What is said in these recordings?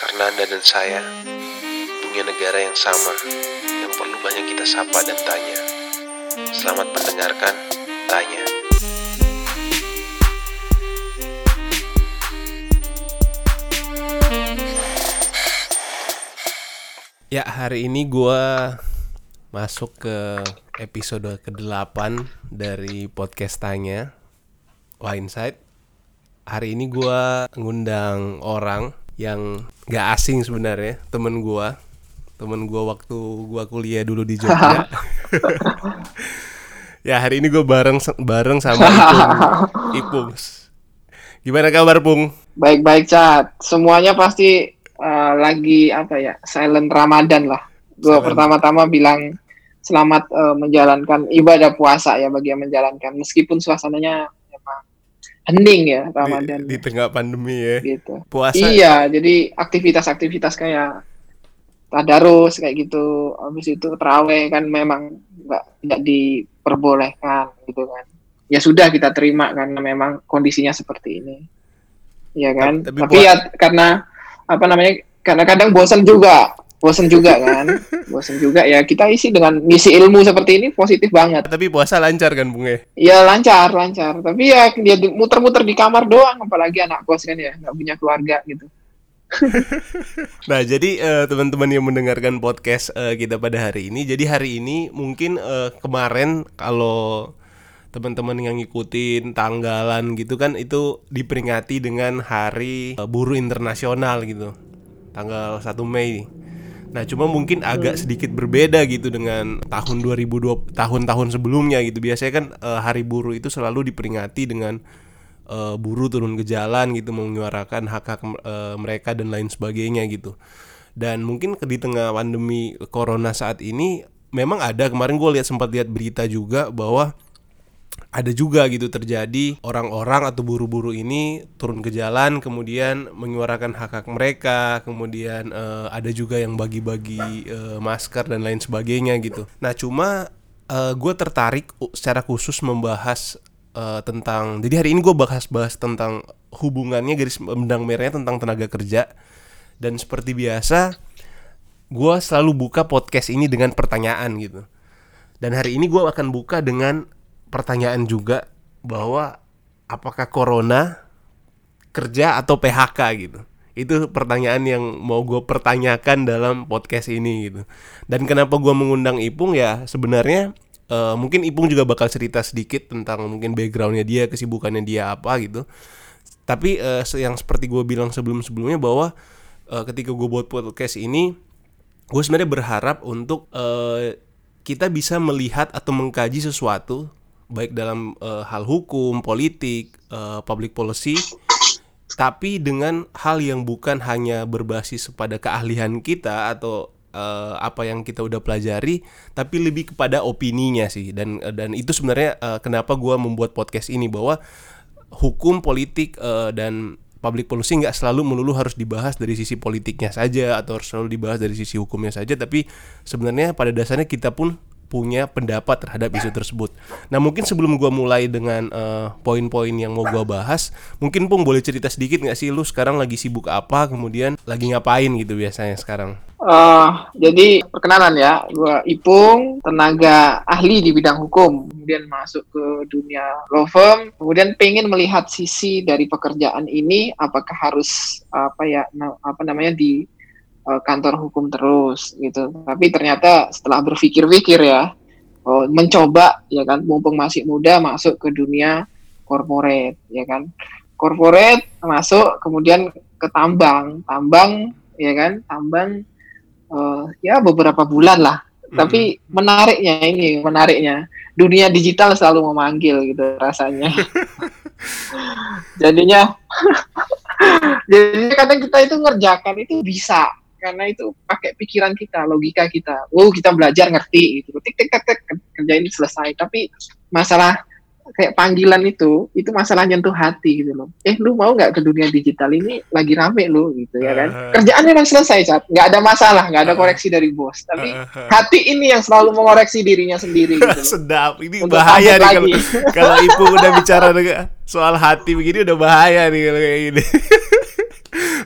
Karena Anda dan saya punya negara yang sama yang perlu banyak kita sapa dan tanya. Selamat mendengarkan, tanya. Ya, hari ini gua masuk ke episode ke-8 dari podcast Tanya Wineside. Hari ini gua ngundang orang yang gak asing sebenarnya, temen gua. Temen gua waktu gua kuliah dulu di Jogja. ya, hari ini gua bareng bareng sama Ipung. Ipung. Gimana kabar, Pung? Baik-baik, Cat. Semuanya pasti uh, lagi apa ya silent Ramadan lah. Gue pertama-tama bilang selamat uh, menjalankan ibadah puasa ya bagi yang menjalankan meskipun suasananya hening ya Ramadan. Di, di tengah pandemi ya. Gitu. Puasa. Iya, jadi aktivitas-aktivitas kayak tadarus kayak gitu, habis itu terawih kan memang nggak tidak diperbolehkan gitu kan. Ya sudah kita terima karena memang kondisinya seperti ini. Iya kan? Tapi, tapi ya karena apa namanya karena kadang bosan juga bosan juga kan? Bosan juga ya. Kita isi dengan misi ilmu seperti ini positif banget. Tapi puasa lancar kan bunga iya lancar lancar. Tapi ya dia muter-muter di kamar doang apalagi anak kos kan ya nggak punya keluarga gitu. Nah jadi uh, teman-teman yang mendengarkan podcast uh, kita pada hari ini jadi hari ini mungkin uh, kemarin kalau teman-teman yang ngikutin tanggalan gitu kan itu diperingati dengan hari buruh internasional gitu. Tanggal 1 Mei Nah cuma mungkin agak sedikit berbeda gitu dengan tahun 2020 tahun-tahun sebelumnya gitu. Biasanya kan uh, hari buruh itu selalu diperingati dengan uh, buruh turun ke jalan gitu menyuarakan hak-hak uh, mereka dan lain sebagainya gitu. Dan mungkin di tengah pandemi corona saat ini memang ada. Kemarin gue lihat sempat lihat berita juga bahwa ada juga gitu terjadi orang-orang atau buru-buru ini turun ke jalan kemudian menyuarakan hak-hak mereka kemudian uh, ada juga yang bagi-bagi uh, masker dan lain sebagainya gitu. Nah cuma uh, gue tertarik secara khusus membahas uh, tentang jadi hari ini gue bahas-bahas tentang hubungannya garis benang merahnya tentang tenaga kerja. Dan seperti biasa gue selalu buka podcast ini dengan pertanyaan gitu. Dan hari ini gue akan buka dengan pertanyaan juga bahwa apakah corona kerja atau PHK gitu. Itu pertanyaan yang mau gue pertanyakan dalam podcast ini gitu. Dan kenapa gue mengundang Ipung ya sebenarnya uh, mungkin Ipung juga bakal cerita sedikit tentang mungkin backgroundnya dia, kesibukannya dia apa gitu. Tapi uh, yang seperti gue bilang sebelum-sebelumnya bahwa uh, ketika gue buat podcast ini, gue sebenarnya berharap untuk uh, kita bisa melihat atau mengkaji sesuatu baik dalam uh, hal hukum, politik, uh, public policy, tapi dengan hal yang bukan hanya berbasis pada keahlian kita atau uh, apa yang kita udah pelajari, tapi lebih kepada opininya sih. Dan dan itu sebenarnya uh, kenapa gue membuat podcast ini bahwa hukum, politik uh, dan public policy nggak selalu melulu harus dibahas dari sisi politiknya saja atau harus selalu dibahas dari sisi hukumnya saja, tapi sebenarnya pada dasarnya kita pun punya pendapat terhadap isu tersebut. Nah mungkin sebelum gue mulai dengan uh, poin-poin yang mau gue bahas, mungkin pun boleh cerita sedikit nggak sih? Lu sekarang lagi sibuk apa, kemudian lagi ngapain gitu biasanya sekarang? Uh, jadi perkenalan ya, gue Ipung, tenaga ahli di bidang hukum, kemudian masuk ke dunia law firm, kemudian pengen melihat sisi dari pekerjaan ini, apakah harus apa ya, apa namanya di uh, kantor hukum terus gitu. Tapi ternyata setelah berpikir-pikir ya, oh, mencoba ya kan, mumpung masih muda masuk ke dunia corporate ya kan. Corporate masuk kemudian ke tambang, tambang ya kan, tambang uh, ya beberapa bulan lah. Mm-hmm. Tapi menariknya ini, menariknya dunia digital selalu memanggil gitu rasanya. jadinya jadi kadang kita itu ngerjakan itu bisa karena itu pakai pikiran kita, logika kita. Oh, kita belajar ngerti gitu. Tik tik tik tik kerja ini selesai. Tapi masalah kayak panggilan itu, itu masalah nyentuh hati gitu loh. Eh, lu mau nggak ke dunia digital ini lagi rame lu gitu ya kan? Uh, Kerjaan memang selesai, saat nggak ada masalah, nggak ada koreksi dari bos. Tapi uh, hati ini yang selalu mengoreksi dirinya sendiri. Gitu Sedap, ini Untuk bahaya nih kalau kalau ibu udah bicara soal hati begini udah bahaya nih kalau kayak gini.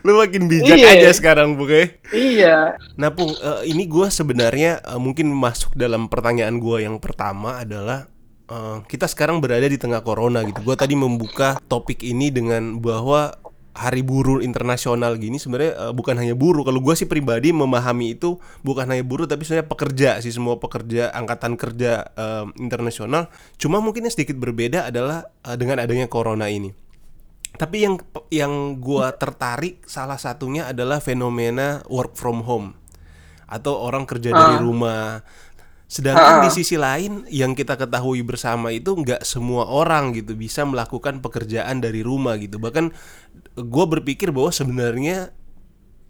Lu makin bijak Iya. aja sekarang, Bung. ya. Iya. Nah, Pung, eh, ini gua sebenarnya eh, mungkin masuk dalam pertanyaan gua yang pertama adalah eh, kita sekarang berada di tengah corona gitu. Gua tadi membuka topik ini dengan bahwa Hari Buruh Internasional gini sebenarnya eh, bukan hanya buruh. Kalau gua sih pribadi memahami itu bukan hanya buruh tapi sebenarnya pekerja sih semua pekerja angkatan kerja eh, internasional. Cuma mungkin yang sedikit berbeda adalah eh, dengan adanya corona ini. Tapi yang yang gua tertarik salah satunya adalah fenomena work from home. Atau orang kerja dari rumah. Sedangkan di sisi lain yang kita ketahui bersama itu nggak semua orang gitu bisa melakukan pekerjaan dari rumah gitu. Bahkan gua berpikir bahwa sebenarnya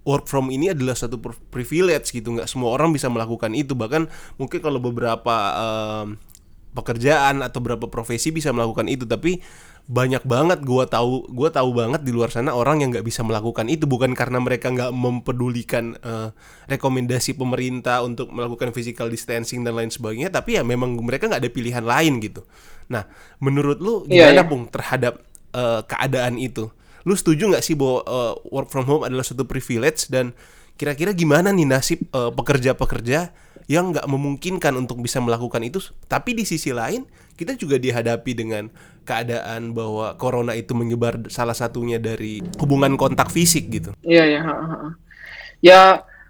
work from ini adalah satu privilege gitu. Nggak semua orang bisa melakukan itu. Bahkan mungkin kalau beberapa em, pekerjaan atau beberapa profesi bisa melakukan itu. Tapi banyak banget gua tahu gua tahu banget di luar sana orang yang nggak bisa melakukan itu. Bukan karena mereka nggak mempedulikan eh, rekomendasi pemerintah untuk melakukan physical distancing dan lain sebagainya tapi ya memang mereka nggak ada pilihan lain gitu. Nah menurut lu Iya, gimana iya. Bung terhadap eh, keadaan itu? Lu setuju nggak sih bahwa eh, work from home adalah suatu privilege? Dan kira-kira gimana nih nasib eh, pekerja-pekerja yang nggak memungkinkan untuk bisa melakukan itu? Tapi di sisi lain kita juga dihadapi dengan keadaan bahwa corona itu menyebar salah satunya dari hubungan kontak fisik gitu Iya ya. Ya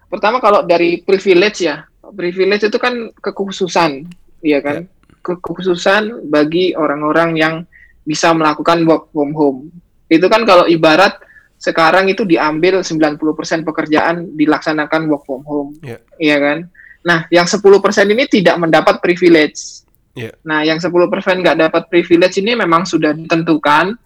pertama kalau dari privilege ya, privilege itu kan kekhususan, iya kan? Kekhususan bagi orang-orang yang bisa melakukan work from home. Itu kan kalau ibarat sekarang itu diambil 90% pekerjaan dilaksanakan work from home, Iya. iya kan? Nah, yang 10% ini tidak mendapat privilege. Iya. Nah, yang 10% nggak dapat privilege ini memang sudah ditentukan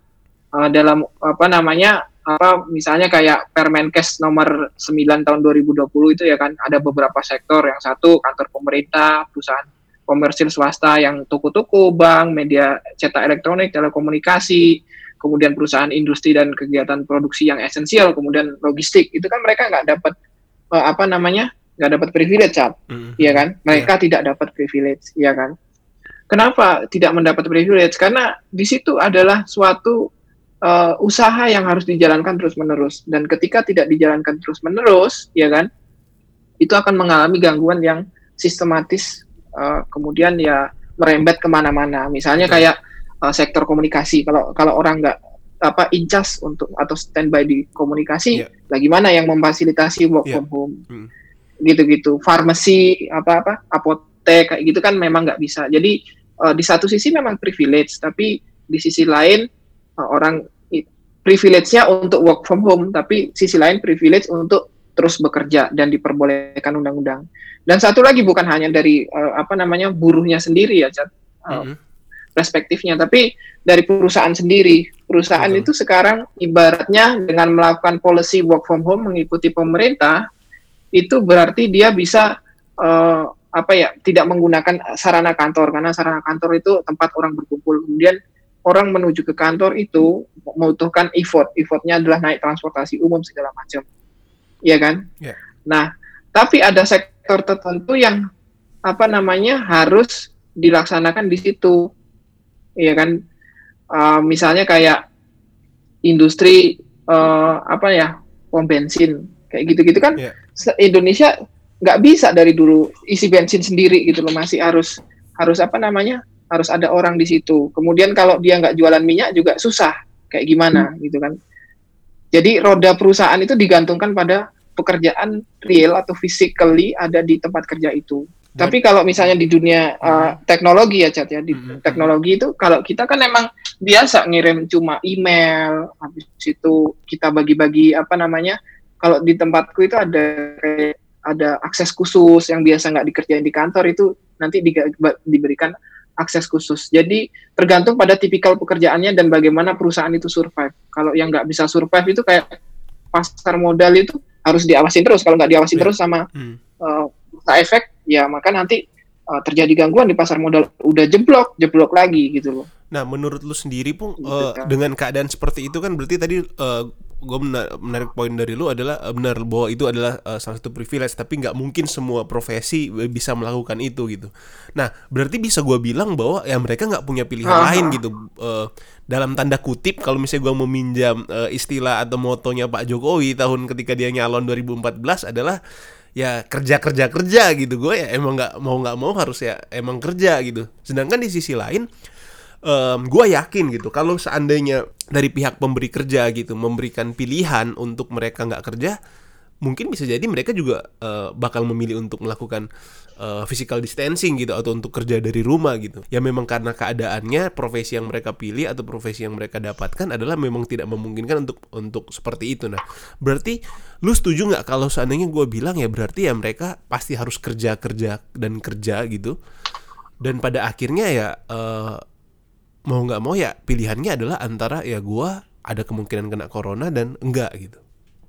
uh, dalam apa namanya apa misalnya kayak Permenkes nomor 9 tahun 2020 itu ya kan ada beberapa sektor yang satu kantor pemerintah, perusahaan komersil swasta yang toko-toko, bank, media cetak elektronik, telekomunikasi, kemudian perusahaan industri dan kegiatan produksi yang esensial, kemudian logistik itu kan mereka nggak dapat eh, apa namanya nggak dapat privilege, Cap. Mhm. Iya kan? Mereka tidak dapat privilege, iya kan? Kenapa tidak mendapat privilege? Karena di situ adalah suatu uh, usaha yang harus dijalankan terus-menerus dan ketika tidak dijalankan terus-menerus, ya kan? Itu akan mengalami gangguan yang sistematis uh, kemudian ya merembet ke mana-mana. Misalnya kayak uh, sektor komunikasi. Kalau kalau orang nggak apa incas untuk atau standby di komunikasi, Iya. bagaimana yang memfasilitasi work Iya. from home? Hmm. gitu-gitu farmasi apa apa apotek kayak gitu kan memang nggak bisa jadi eh, di satu sisi memang privilege tapi di sisi lain eh, orang privilege-nya untuk work from home tapi sisi lain privilege untuk terus bekerja dan diperbolehkan undang-undang dan satu lagi bukan hanya dari eh, apa namanya buruhnya sendiri ya Cat. Eh, Mhm. perspektifnya tapi dari perusahaan sendiri perusahaan Betul. itu sekarang ibaratnya dengan melakukan policy work from home mengikuti pemerintah itu berarti dia bisa eh, apa ya tidak menggunakan sarana kantor. Karena sarana kantor itu tempat orang berkumpul. Kemudian orang menuju ke kantor itu membutuhkan effort. Effortnya adalah naik transportasi umum segala macam. Ya kan? Ya. nah tapi ada sektor tertentu yang apa namanya harus dilaksanakan di situ. Ya kan? Eh, misalnya kayak industri eh, apa ya pom bensin. Kayak gitu-gitu kan Iya. se- Indonesia nggak bisa dari dulu isi bensin sendiri gitu loh masih harus harus apa namanya harus ada orang di situ. Kemudian kalau dia nggak jualan minyak juga susah kayak gimana gitu kan. Jadi roda perusahaan itu digantungkan pada pekerjaan real atau physically ada di tempat kerja itu. Dan- tapi kalau misalnya di dunia uh, teknologi ya Cat ya di Mhm. teknologi itu kalau kita kan emang biasa ngirim cuma email habis itu kita bagi-bagi apa namanya kalau di tempatku itu ada kayak ada akses khusus yang biasa nggak dikerjain di kantor itu nanti ba- diberikan akses khusus. Jadi tergantung pada tipikal pekerjaannya dan bagaimana perusahaan itu survive. Kalau yang nggak bisa survive itu kayak pasar modal itu harus diawasin terus. Kalau nggak diawasin Iya. terus sama Hmm. uh, efek, ya maka nanti uh, terjadi gangguan di pasar modal. Udah jeblok, jeblok lagi gitu loh. Nah, menurut lu sendiri pun Gitu, eh, kan. dengan keadaan seperti itu kan berarti tadi eh, gue menarik poin dari lu adalah uh, benar bahwa itu adalah uh, salah satu privilege tapi nggak mungkin semua profesi bisa melakukan itu gitu. Nah berarti bisa gue bilang bahwa ya mereka nggak punya pilihan uh -huh. lain gitu. Uh, dalam tanda kutip kalau misalnya gue meminjam uh, istilah atau motonya Pak Jokowi tahun ketika dia nyalon 2014 adalah ya kerja kerja kerja gitu. Gue ya emang nggak mau nggak mau harus ya emang kerja gitu. Sedangkan di sisi lain um, gue yakin gitu kalau seandainya dari pihak pemberi kerja gitu memberikan pilihan untuk mereka nggak kerja mungkin bisa jadi mereka juga uh, bakal memilih untuk melakukan uh, physical distancing gitu atau untuk kerja dari rumah gitu. Ya memang karena keadaannya profesi yang mereka pilih atau profesi yang mereka dapatkan adalah memang tidak memungkinkan untuk untuk seperti itu. Nah, berarti lu setuju nggak kalau seandainya gue bilang ya berarti ya mereka pasti harus kerja kerja dan kerja gitu. Dan pada akhirnya ya uh, mau nggak mau ya pilihannya adalah antara ya gue ada kemungkinan kena corona dan enggak gitu.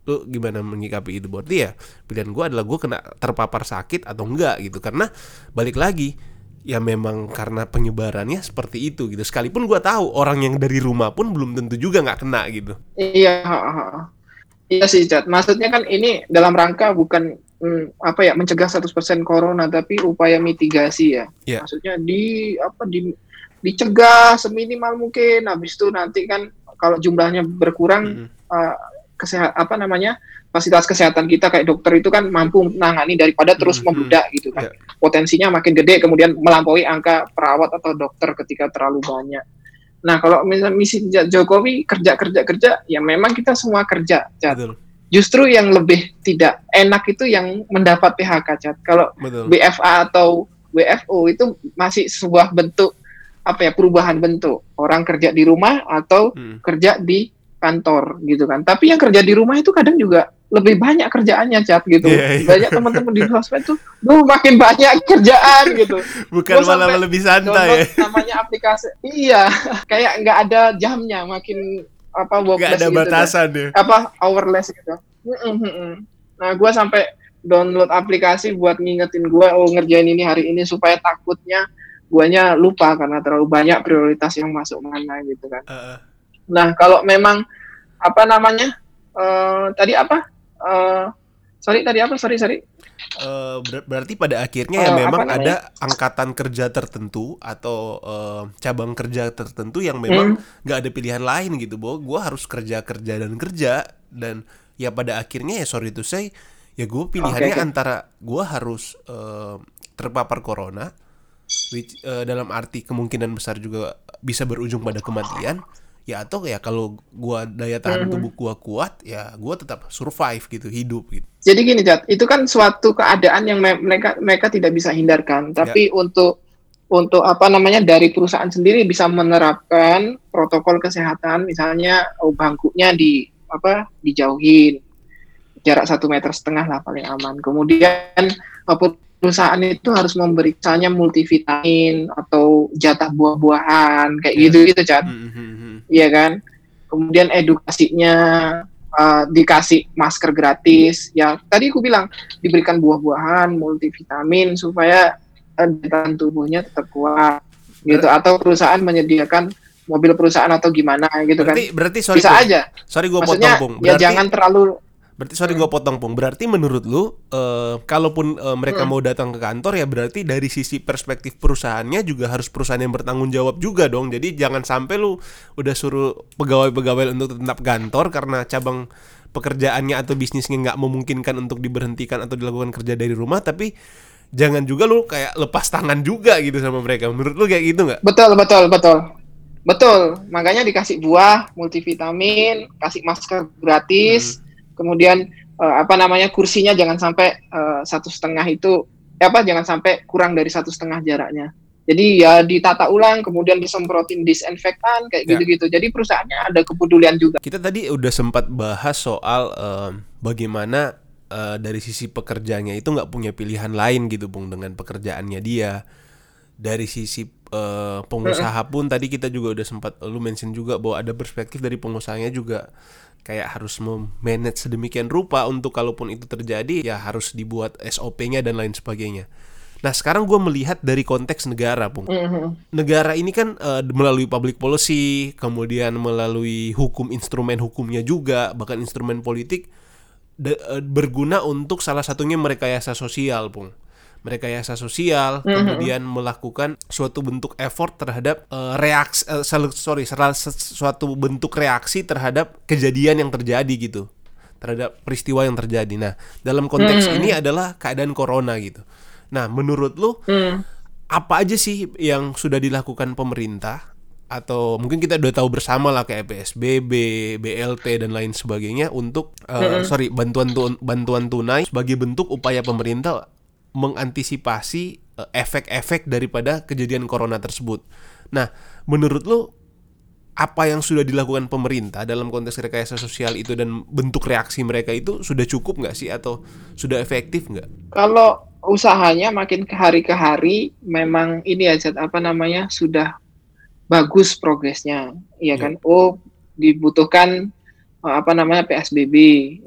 Lu gimana menyikapi itu? Berarti ya pilihan gue adalah gue kena terpapar sakit atau enggak gitu. Karena balik lagi ya memang karena penyebarannya seperti itu gitu. Sekalipun gue tahu orang yang dari rumah pun belum tentu juga nggak kena gitu. Iya iya sih Cat maksudnya kan ini dalam rangka bukan hmm, apa ya mencegah 100% corona tapi upaya mitigasi ya. Yeah. maksudnya di apa di dicegah seminimal mungkin habis itu nanti kan kalau jumlahnya berkurang mm -hmm. uh, kesehat apa namanya fasilitas kesehatan kita kayak dokter itu kan mampu menangani daripada terus mm -hmm. membludak gitu kan yeah. potensinya makin gede kemudian melampaui angka perawat atau dokter ketika terlalu banyak nah kalau misalnya misi Jokowi kerja kerja kerja ya memang kita semua kerja Betul. justru yang lebih tidak enak itu yang mendapat PHK Cat. kalau Betul. BFA atau WFO itu masih sebuah bentuk apa ya perubahan bentuk. Orang kerja di rumah atau hmm. kerja di kantor gitu kan. Tapi yang kerja di rumah itu kadang juga lebih banyak kerjaannya cat gitu. Yeah, yeah. banyak teman-teman di sosmed tuh duh makin banyak kerjaan gitu. Bukan malah lebih santai ya. namanya aplikasi. Iya kayak nggak ada jamnya makin apa nggak ada gitu batasan kan. deh apa hourless gitu. Nah gue sampai download aplikasi buat ngingetin gue oh ngerjain ini hari ini supaya takutnya guanya lupa karena terlalu banyak prioritas yang masuk mana gitu kan. Uh. Nah kalau memang apa namanya uh, tadi apa? Uh, sorry tadi apa? Sorry sorry. Uh, ber berarti pada akhirnya uh, ya memang ada angkatan kerja tertentu atau uh, cabang kerja tertentu yang memang hmm. nggak hmm. ada pilihan lain gitu, bahwa gue harus kerja kerja dan kerja dan ya pada akhirnya ya sorry to say ya gue pilihannya okay, okay. antara gue harus uh, terpapar corona which uh, dalam arti kemungkinan besar juga bisa berujung pada kematian ya atau ya kalau gua daya tahan mm-hmm. tubuh gua kuat ya gua tetap survive gitu hidup gitu. Jadi gini Jat itu kan suatu keadaan yang mereka mereka tidak bisa hindarkan. Tapi ya. untuk untuk apa namanya dari perusahaan sendiri bisa menerapkan protokol kesehatan. Misalnya oh, bangkunya di apa dijauhin. Jarak satu meter setengah lah paling aman. Kemudian perusahaan itu harus memberi misalnya multivitamin atau jatah buah-buahan kayak yeah. gitu gitu kan iya kan? Kemudian edukasinya uh, dikasih masker gratis. Ya tadi aku bilang diberikan buah-buahan multivitamin supaya uh, daya tubuhnya tetap kuat gitu. Atau perusahaan menyediakan mobil perusahaan atau gimana gitu berarti, kan. Berarti sorry bisa aja. sorry gue potong ya jangan terlalu Berarti sorry gue potong pung. Berarti menurut lu, uh, kalaupun uh, mereka hmm. mau datang ke kantor ya berarti dari sisi perspektif perusahaannya juga harus perusahaan yang bertanggung jawab juga dong. Jadi jangan sampai lu udah suruh pegawai-pegawai untuk tetap kantor karena cabang pekerjaannya atau bisnisnya nggak memungkinkan untuk diberhentikan atau dilakukan kerja dari rumah, tapi jangan juga lu kayak lepas tangan juga gitu sama mereka. Menurut lu kayak gitu nggak? Betul betul betul. Betul, makanya dikasih buah, multivitamin, kasih masker gratis. Hmm kemudian uh, apa namanya kursinya jangan sampai uh, satu setengah itu eh, apa jangan sampai kurang dari satu setengah jaraknya. Jadi ya ditata ulang kemudian disemprotin disinfektan kayak ya. gitu-gitu. Jadi perusahaannya ada kepedulian juga. Kita tadi udah sempat bahas soal uh, bagaimana uh, dari sisi pekerjaannya itu nggak punya pilihan lain gitu bung dengan pekerjaannya dia. Dari sisi uh, pengusaha pun tadi kita juga udah sempat lu mention juga bahwa ada perspektif dari pengusahanya juga kayak harus memanage sedemikian rupa untuk kalaupun itu terjadi ya harus dibuat SOP-nya dan lain sebagainya. Nah sekarang gue melihat dari konteks negara, pung. Mhm. Negara ini kan eh, melalui public policy, kemudian melalui hukum instrumen hukumnya juga, bahkan instrumen politik de- eh, berguna untuk salah satunya merekayasa sosial, pung. Merekayasa sosial, kemudian melakukan suatu bentuk effort terhadap eh, reaksi, sel- sorry, suatu bentuk reaksi terhadap kejadian yang terjadi gitu, terhadap peristiwa yang terjadi. Nah, dalam konteks ini adalah keadaan corona gitu. Nah, menurut lu Hmm. apa aja sih yang sudah dilakukan pemerintah atau mungkin kita udah tahu bersama lah kayak PSBB, BLT dan lain sebagainya untuk eh, sorry bantuan tu- bantuan tunai sebagai bentuk upaya pemerintah mengantisipasi eh, efek-efek daripada kejadian corona tersebut. Nah, menurut lu apa yang sudah dilakukan pemerintah dalam konteks rekayasa sosial itu dan bentuk reaksi mereka itu sudah cukup nggak sih atau sudah efektif nggak? Kalau usahanya makin ke hari ke hari memang ini ya Zat, apa namanya sudah bagus progresnya, Ya. ya kan? Oh dibutuhkan eh, apa namanya PSBB,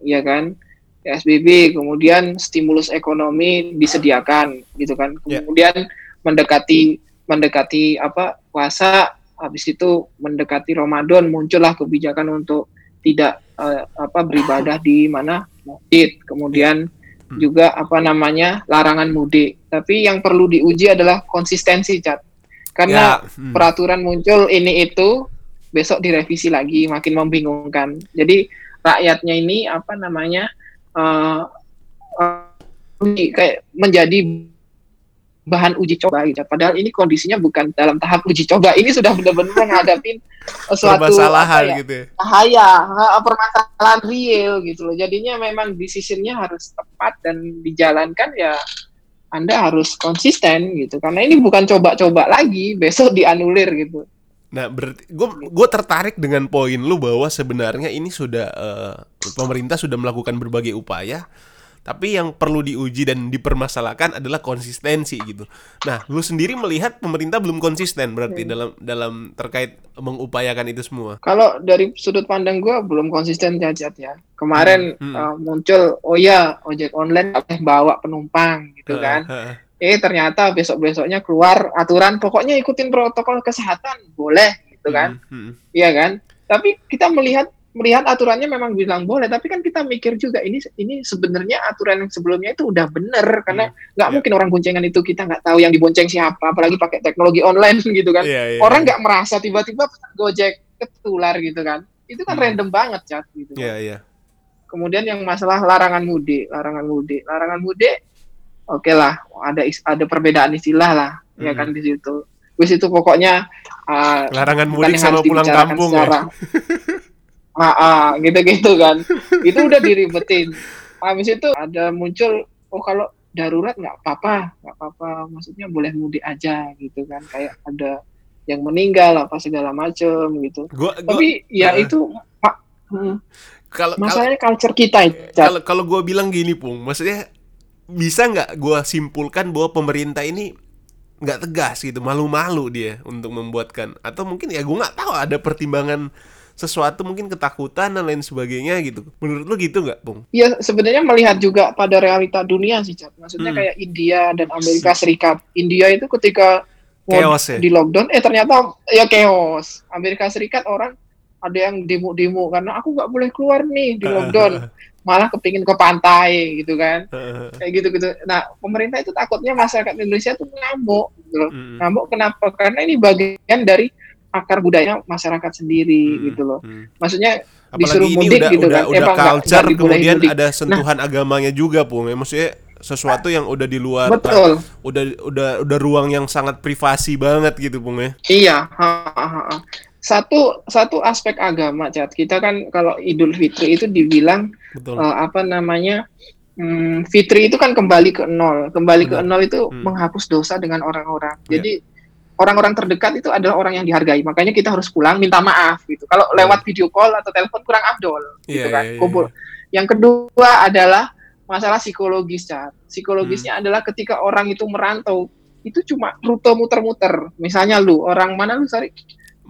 ya kan? PSBB, kemudian stimulus ekonomi disediakan, gitu kan? Ya. Kemudian mendekati mendekati apa puasa, habis itu mendekati Ramadan muncullah kebijakan untuk tidak eh, apa beribadah di mana masjid, kemudian Hmm. juga apa namanya larangan mudik. Tapi yang perlu diuji adalah konsistensi, Cat. Karena Ya, hmm. peraturan muncul ini itu besok direvisi lagi, makin membingungkan. Jadi rakyatnya ini apa namanya eh, eh, kayak menjadi bahan uji coba gitu. Padahal ini kondisinya bukan dalam tahap uji coba. Ini sudah benar-benar menghadapi suatu permasalahan ya, gitu ya. bahaya, ha, permasalahan real gitu loh. Jadinya memang decisionnya harus tepat dan dijalankan ya Anda harus konsisten gitu. Karena ini bukan coba-coba lagi, besok dianulir gitu. Nah, berarti gue gue tertarik dengan poin lu bahwa sebenarnya ini sudah eh, pemerintah sudah melakukan berbagai upaya, tapi yang perlu diuji dan dipermasalahkan adalah konsistensi gitu. Nah, lu sendiri melihat pemerintah belum konsisten berarti dalam dalam terkait mengupayakan itu semua. Kalau dari sudut pandang gua belum konsisten cacat ya. Kemarin Hmm, hmm. eh, muncul, oh ya ojek online boleh bawa penumpang gitu kan. Heeh, eh ternyata besok-besoknya keluar aturan pokoknya ikutin protokol kesehatan boleh gitu kan Hmm, hmm. iya kan tapi kita melihat melihat aturannya memang bilang boleh tapi kan kita mikir juga ini ini sebenarnya aturan yang sebelumnya itu udah bener karena nggak Iya. mungkin orang boncengan itu kita nggak tahu yang dibonceng siapa apalagi pakai teknologi online gitu kan Iya, iya, orang iya. nggak merasa tiba-tiba gojek ketular gitu kan itu kan Hmm. random banget cat gitu kan. Iya, iya. kemudian yang masalah larangan mudik larangan mudik larangan mudik oke lah ada ada perbedaan istilah lah ya Hmm. kan di situ. Wis itu pokoknya uh, Larangan bukan mudik sama pulang kampung secara ya. ah, ah, gitu-gitu kan. Itu udah diribetin. Habis itu ada muncul oh kalau darurat nggak apa-apa nggak apa-apa. Maksudnya boleh mudik aja gitu kan. Kayak ada yang meninggal apa segala macem gitu. Gua, gua tapi ya eh. itu Pak, hmm, kalau kalau masalahnya culture kita kalau kalau gue bilang gini pung maksudnya bisa nggak gue simpulkan bahwa pemerintah ini nggak tegas gitu malu-malu dia untuk membuatkan atau mungkin ya gue nggak tahu ada pertimbangan sesuatu mungkin ketakutan dan lain sebagainya gitu menurut lu gitu nggak pung Ya sebenarnya melihat juga pada realita dunia sih, Cat. Maksudnya Hmm. kayak India dan Amerika Serikat. India itu ketika Chaos ya? di lockdown, eh ternyata ya chaos. Amerika Serikat orang ada yang demo-demo karena aku nggak boleh keluar nih di lockdown, malah kepingin ke pantai gitu kan, kayak gitu-gitu. Nah pemerintah itu takutnya masyarakat Indonesia tuh ngamuk, gitu loh. Mm, Ngamuk kenapa? Karena ini bagian dari akar budaya masyarakat sendiri mm, gitu loh. Maksudnya apalagi disuruh ini mudik udah gitu udah kan. udah Emang culture nggak dibolehin kemudian mudik. Nah. ada sentuhan agamanya juga pung ya maksudnya sesuatu yang udah di luar betul. udah udah udah ruang yang sangat privasi banget gitu pung ya Iya, ha, ha, ha. Satu satu aspek agama, Cat. Kita kan kalau Idul Fitri itu dibilang betul eh, apa namanya? hmm, Fitri itu kan kembali ke nol. Kembali ke Benar. nol itu Hmm. menghapus dosa dengan orang-orang. Iya. Jadi orang-orang terdekat itu adalah orang yang dihargai. Makanya kita harus pulang minta maaf gitu. Kalau lewat video call atau telepon kurang afdol gitu Iya, kan. iya, iya, Kumpul. iya. Yang kedua adalah masalah psikologis, Cat. Psikologisnya Hmm. adalah ketika orang itu merantau itu cuma rute muter-muter. Misalnya lu orang mana lu sorry?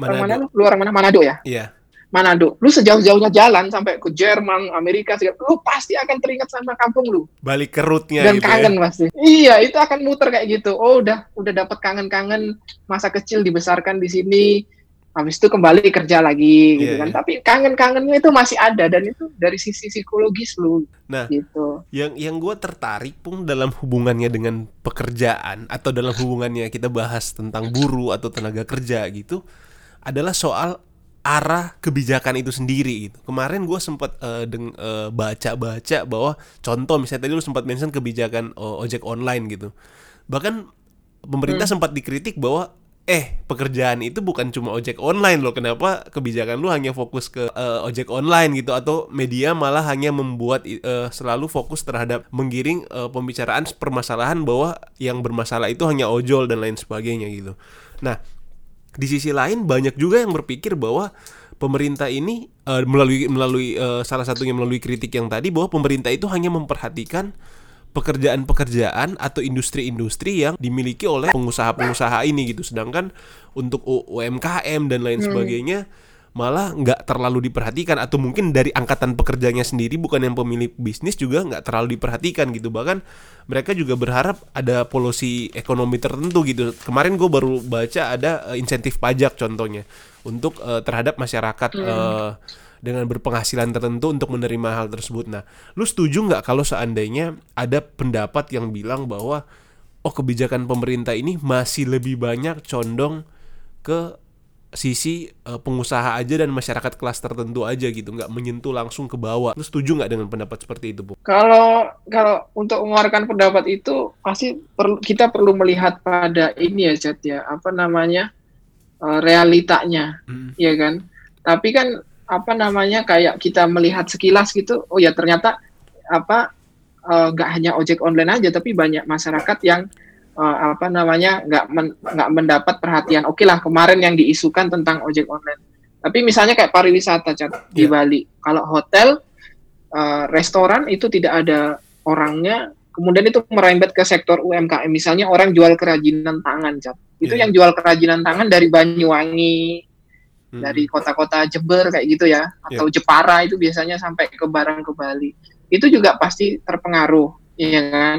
Orang mana Manado. lu? Lu orang mana? Manado ya? iya Manado, lu sejauh-jauhnya jalan sampai ke Jerman, Amerika, lu pasti akan teringat sama kampung lu. Balik ke rootnya Dan gitu kangen ya. pasti. Iya, itu akan muter kayak gitu. Oh, udah udah dapat kangen-kangen masa kecil dibesarkan di sini. Habis itu kembali kerja lagi gitu Iya, kan. iya. Tapi kangen-kangennya itu masih ada dan itu dari sisi psikologis lu Nah, gitu. yang yang gue tertarik pun dalam hubungannya dengan pekerjaan atau dalam hubungannya kita bahas tentang buruh atau tenaga kerja gitu adalah soal arah kebijakan itu sendiri gitu. Kemarin gue sempat eh, deng- eh, baca-baca bahwa contoh misalnya tadi lu sempat mention kebijakan eh, ojek online gitu. Bahkan pemerintah sempat dikritik bahwa eh pekerjaan itu bukan cuma ojek online loh. Kenapa kebijakan lu hanya fokus ke eh, ojek online gitu atau media malah hanya membuat eh, selalu fokus terhadap menggiring eh, pembicaraan permasalahan bahwa yang bermasalah itu hanya ojol dan lain sebagainya gitu. Nah, di sisi lain banyak juga yang berpikir bahwa pemerintah ini eh, melalui melalui eh, salah satunya melalui kritik yang tadi bahwa pemerintah itu hanya memperhatikan pekerjaan-pekerjaan atau industri-industri yang dimiliki oleh pengusaha-pengusaha ini gitu. Sedangkan untuk UMKM dan lain sebagainya malah nggak terlalu diperhatikan atau mungkin dari angkatan pekerjanya sendiri bukan yang pemilik bisnis juga nggak terlalu diperhatikan gitu. Bahkan mereka juga berharap ada polusi ekonomi tertentu gitu. Kemarin gue baru baca ada eh, insentif pajak contohnya untuk eh, terhadap masyarakat eh, dengan berpenghasilan tertentu untuk menerima hal tersebut. Nah lu setuju nggak kalau seandainya ada pendapat yang bilang bahwa oh kebijakan pemerintah ini masih lebih banyak condong ke sisi eh, pengusaha aja dan masyarakat kelas tertentu aja gitu nggak menyentuh langsung ke bawah lu setuju nggak dengan pendapat seperti itu bu Kalau kalau untuk mengeluarkan pendapat itu pasti perlu kita perlu melihat pada ini ya Chat ya apa namanya eh, realitanya Mm. ya kan. Tapi kan apa namanya kayak kita melihat sekilas gitu, oh ya ternyata apa eh, nggak hanya ojek online aja, tapi banyak masyarakat yang eh, apa namanya nggak men- nggak mendapat perhatian. Oke lah kemarin yang diisukan tentang ojek online. Tapi misalnya kayak pariwisata Chat di Iya. Bali, kalau hotel, eh, restoran itu tidak ada orangnya. Kemudian itu merembet ke sektor UMKM, misalnya orang jual kerajinan tangan, Cat. Itu Iya. yang jual kerajinan tangan dari Banyuwangi, Mm. dari kota-kota Jember kayak gitu ya atau Jepara itu biasanya sampai ke barang ke Bali itu juga pasti terpengaruh ya kan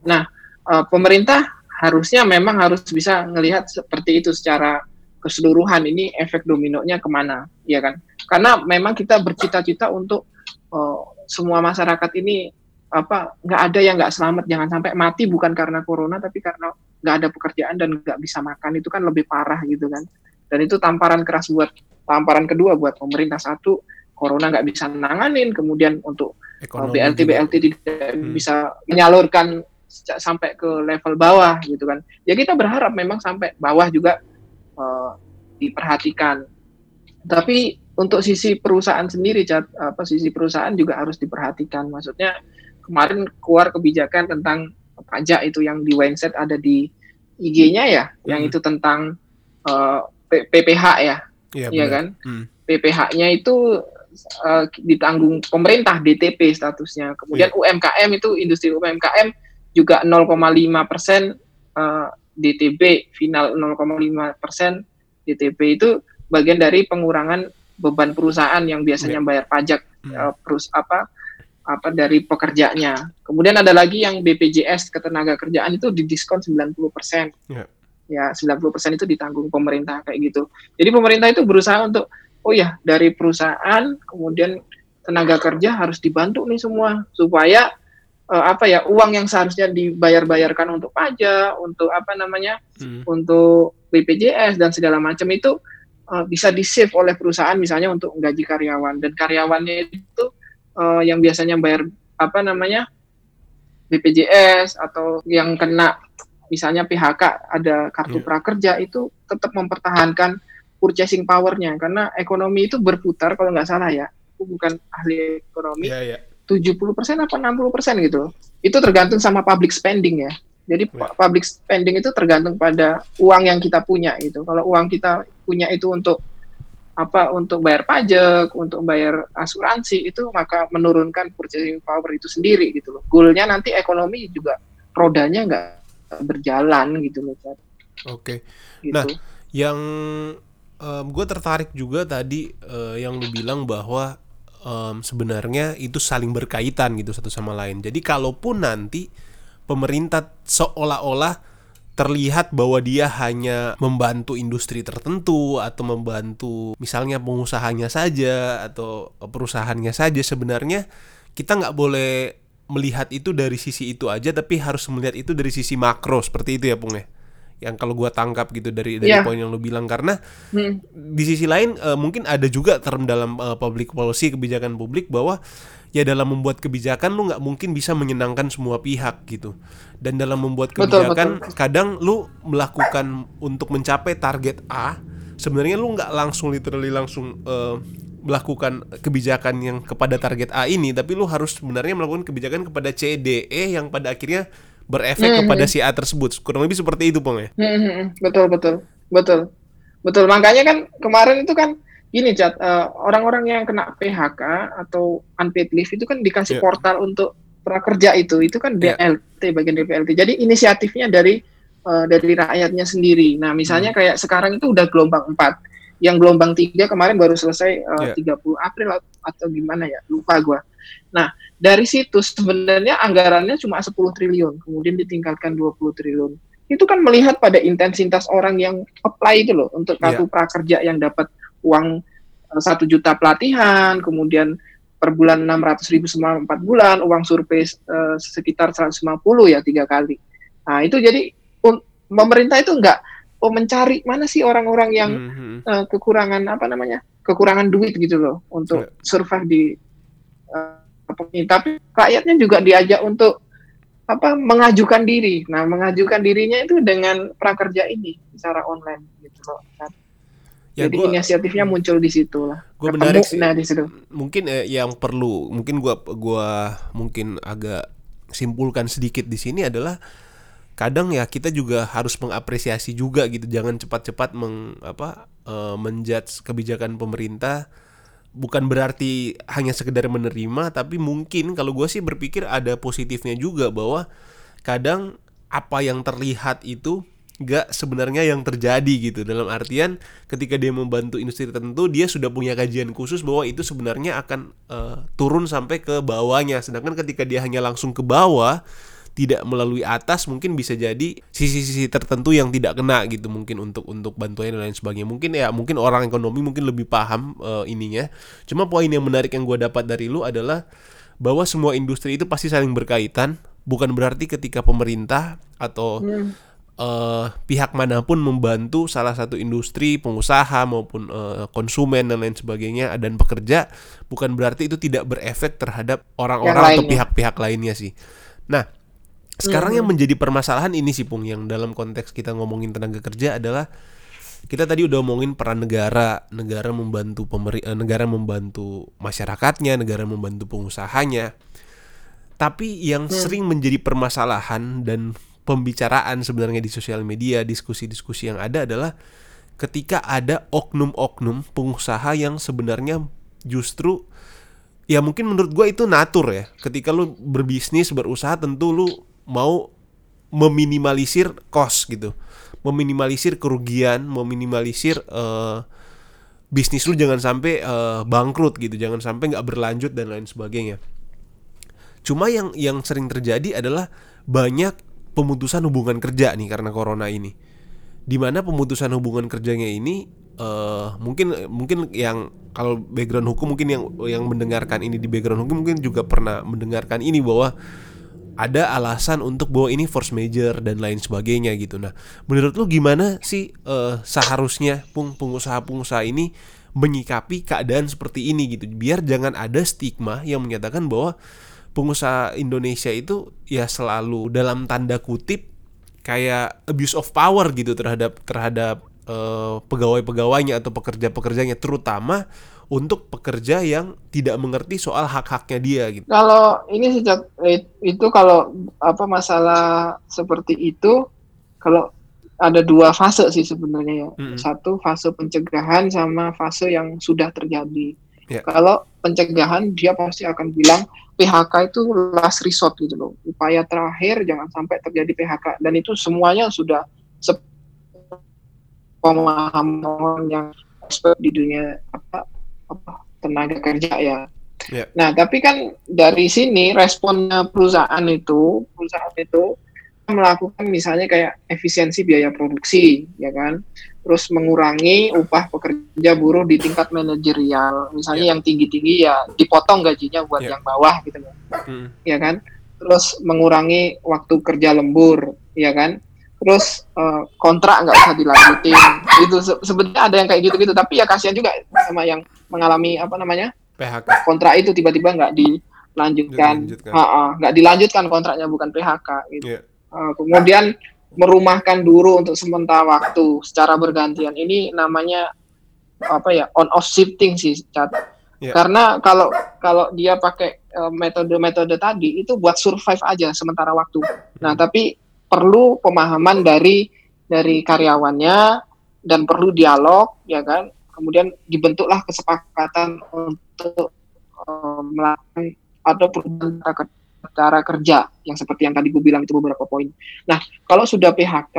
nah eh, pemerintah harusnya memang harus bisa melihat seperti itu secara keseluruhan ini efek dominonya ke mana ya kan? Karena memang kita bercita-cita untuk eh, semua masyarakat ini apa nggak ada yang nggak selamat. Jangan sampai mati bukan karena corona tapi karena nggak ada pekerjaan dan nggak bisa makan. Itu kan lebih parah gitu kan. Dan itu tamparan keras buat tamparan kedua buat pemerintah. Satu corona nggak bisa nanganin. Kemudian untuk Ekonomi BLT juga. BLT tidak Hmm. bisa menyalurkan sampai ke level bawah gitu kan ya kita berharap memang sampai bawah juga eh, diperhatikan tapi untuk sisi perusahaan sendiri Cat, apa sisi perusahaan juga harus diperhatikan maksudnya kemarin keluar kebijakan tentang pajak itu yang di Windset ada di IG-nya ya yang Hmm. itu tentang eh, P- PPH ya Iya benar. kan? Hmm. PPH-nya itu eh, ditanggung pemerintah DTP statusnya. Kemudian UMKM itu industri UMKM juga 0,5 persen eh, DTB final 0,5 persen DTB itu bagian dari pengurangan beban perusahaan yang biasanya bayar pajak Hmm. eh, perus apa apa dari pekerjanya. Kemudian ada lagi yang BPJS ketenaga kerjaan itu didiskon 90 persen. Ya. Ya 90 itu ditanggung pemerintah kayak gitu. Jadi pemerintah itu berusaha untuk oh ya dari perusahaan kemudian tenaga kerja harus dibantu nih semua supaya eh, apa ya uang yang seharusnya dibayar-bayarkan untuk pajak, untuk apa namanya Hmm. untuk BPJS dan segala macam itu eh, bisa di save oleh perusahaan misalnya untuk gaji karyawan dan karyawannya itu eh, yang biasanya bayar apa namanya BPJS atau yang kena misalnya PHK ada kartu Iya. prakerja itu tetap mempertahankan purchasing powernya karena ekonomi itu berputar kalau nggak salah ya aku bukan ahli ekonomi Iya, iya. 70% apa 60% gitu. Itu tergantung sama public spending ya. Jadi Ya. pu- public spending itu tergantung pada uang yang kita punya gitu. Kalau uang kita punya itu untuk apa untuk bayar pajak, untuk bayar asuransi itu maka menurunkan purchasing power itu sendiri gitu loh. Goalnya nanti ekonomi juga rodanya nggak berjalan gitu loh. Oke. Gitu. Nah, yang gue tertarik juga tadi uh, yang lu bilang bahwa um, sebenarnya itu saling berkaitan gitu satu sama lain. Jadi kalaupun nanti pemerintah seolah-olah terlihat bahwa dia hanya membantu industri tertentu atau membantu misalnya pengusahanya saja atau perusahaannya saja sebenarnya kita nggak boleh melihat itu dari sisi itu aja tapi harus melihat itu dari sisi makro seperti itu ya Pung ya yang kalau gua tangkap gitu dari dari yeah. poin yang lu bilang karena hmm. di sisi lain uh, mungkin ada juga term dalam uh, public policy kebijakan publik bahwa ya dalam membuat kebijakan lu nggak mungkin bisa menyenangkan semua pihak gitu dan dalam membuat kebijakan betul, betul. kadang lu melakukan untuk mencapai target A sebenarnya lu nggak langsung literally langsung uh, melakukan kebijakan yang kepada target A ini tapi lu harus sebenarnya melakukan kebijakan kepada C D E yang pada akhirnya berefek mm -hmm. kepada si A tersebut kurang lebih seperti itu pong ya mm -hmm. betul betul betul betul makanya kan kemarin itu kan gini cat uh, orang-orang yang kena PHK atau unpaid leave itu kan dikasih yeah. portal untuk prakerja itu itu kan DLT yeah. bagian dari PLT jadi inisiatifnya dari uh, dari rakyatnya sendiri nah misalnya hmm. kayak sekarang itu udah gelombang 4 yang gelombang tiga kemarin baru selesai uh, yeah. 30 April atau gimana ya lupa gue nah dari situ sebenarnya anggarannya cuma 10 triliun kemudian ditingkatkan 20 triliun itu kan melihat pada intensitas orang yang apply itu loh untuk kartu yeah. prakerja yang dapat uang eh, satu juta pelatihan, kemudian per bulan 600 ribu selama empat bulan, uang survei uh, sekitar 150 ya tiga kali. Nah itu jadi um, pemerintah itu enggak oh, mencari mana sih orang-orang yang mm -hmm. uh, kekurangan apa namanya kekurangan duit gitu loh untuk yeah. survive di uh, tapi rakyatnya juga diajak untuk apa mengajukan diri. Nah mengajukan dirinya itu dengan prakerja ini secara online gitu loh. Ya, jadi gua, inisiatifnya muncul di situ lah. gue menarik sih. nah di situ. Mungkin eh, yang perlu mungkin gue gua mungkin agak simpulkan sedikit di sini adalah kadang ya kita juga harus mengapresiasi juga gitu. Jangan cepat-cepat meng apa uh, menjudge kebijakan pemerintah bukan berarti hanya sekedar menerima tapi mungkin kalau gue sih berpikir ada positifnya juga bahwa kadang apa yang terlihat itu gak sebenarnya yang terjadi gitu. Dalam artian ketika dia membantu industri tertentu dia sudah punya kajian khusus bahwa itu sebenarnya akan uh, turun sampai ke bawahnya. Sedangkan ketika dia hanya langsung ke bawah tidak melalui atas mungkin bisa jadi sisi-sisi tertentu yang tidak kena gitu mungkin untuk untuk bantuan dan lain sebagainya. Mungkin ya mungkin orang ekonomi mungkin lebih paham uh, ininya. Cuma poin yang menarik yang gue dapat dari lu adalah bahwa semua industri itu pasti saling berkaitan. Bukan berarti ketika pemerintah atau hmm. uh, pihak mana pun membantu salah satu industri, pengusaha maupun uh, konsumen dan lain sebagainya dan pekerja bukan berarti itu tidak berefek terhadap orang-orang atau pihak-pihak lainnya sih. Nah, sekarang hmm. yang menjadi permasalahan ini sih Pung yang dalam konteks kita ngomongin tenaga kerja adalah kita tadi udah ngomongin peran negara, negara membantu pemeri eh, negara membantu masyarakatnya, negara membantu pengusahanya. Tapi yang hmm. sering menjadi permasalahan dan pembicaraan sebenarnya di sosial media, diskusi-diskusi yang ada adalah ketika ada oknum-oknum pengusaha yang sebenarnya justru ya mungkin menurut gue itu natur ya. Ketika lu berbisnis, berusaha tentu lu mau meminimalisir cost gitu. Meminimalisir kerugian, meminimalisir uh, bisnis lu jangan sampai uh, bangkrut gitu, jangan sampai nggak berlanjut dan lain sebagainya. Cuma yang yang sering terjadi adalah banyak pemutusan hubungan kerja nih karena corona ini. Di mana pemutusan hubungan kerjanya ini uh, mungkin mungkin yang kalau background hukum mungkin yang yang mendengarkan ini di background hukum mungkin juga pernah mendengarkan ini bahwa ada alasan untuk bahwa ini force major dan lain sebagainya gitu. Nah, menurut lu gimana sih uh, seharusnya pung pengusaha-pengusaha ini menyikapi keadaan seperti ini gitu, biar jangan ada stigma yang menyatakan bahwa pengusaha Indonesia itu ya selalu dalam tanda kutip kayak abuse of power gitu terhadap terhadap uh, pegawai-pegawainya atau pekerja-pekerjanya terutama untuk pekerja yang tidak mengerti soal hak-haknya dia gitu. Kalau ini sejak itu kalau apa masalah seperti itu kalau ada dua fase sih sebenarnya ya. Mm -hmm. Satu fase pencegahan sama fase yang sudah terjadi. Yeah. Kalau pencegahan dia pasti akan bilang PHK itu last resort gitu loh. Upaya terakhir jangan sampai terjadi PHK dan itu semuanya sudah pemahaman yang expert di dunia apa, apa tenaga kerja ya. Ya. Nah, tapi kan dari sini responnya perusahaan itu, perusahaan itu melakukan misalnya kayak efisiensi biaya produksi, ya kan? Terus mengurangi upah pekerja buruh di tingkat manajerial. Misalnya Ya. yang tinggi-tinggi ya dipotong gajinya buat Ya. yang bawah gitu loh Hmm. ya kan? Terus mengurangi waktu kerja lembur, ya kan? Terus eh, kontrak nggak usah dilanjutin. Itu se- sebenarnya ada yang kayak gitu-gitu, tapi ya kasihan juga sama yang mengalami apa namanya PHK. kontrak itu tiba-tiba nggak dilanjutkan, nggak dilanjutkan kontraknya bukan PHK. Gitu. Iya. Eh, kemudian merumahkan dulu untuk sementara waktu secara bergantian. Ini namanya apa ya on off shifting sih, Cat. Iya. Karena kalau kalau dia pakai eh, metode-metode tadi itu buat survive aja sementara waktu. Nah, tapi perlu pemahaman dari dari karyawannya dan perlu dialog, ya kan? Kemudian dibentuklah kesepakatan untuk eh, melakukan atau perubahan cara ker- cara kerja yang seperti yang tadi gue bilang itu beberapa poin. Nah, kalau sudah PHK,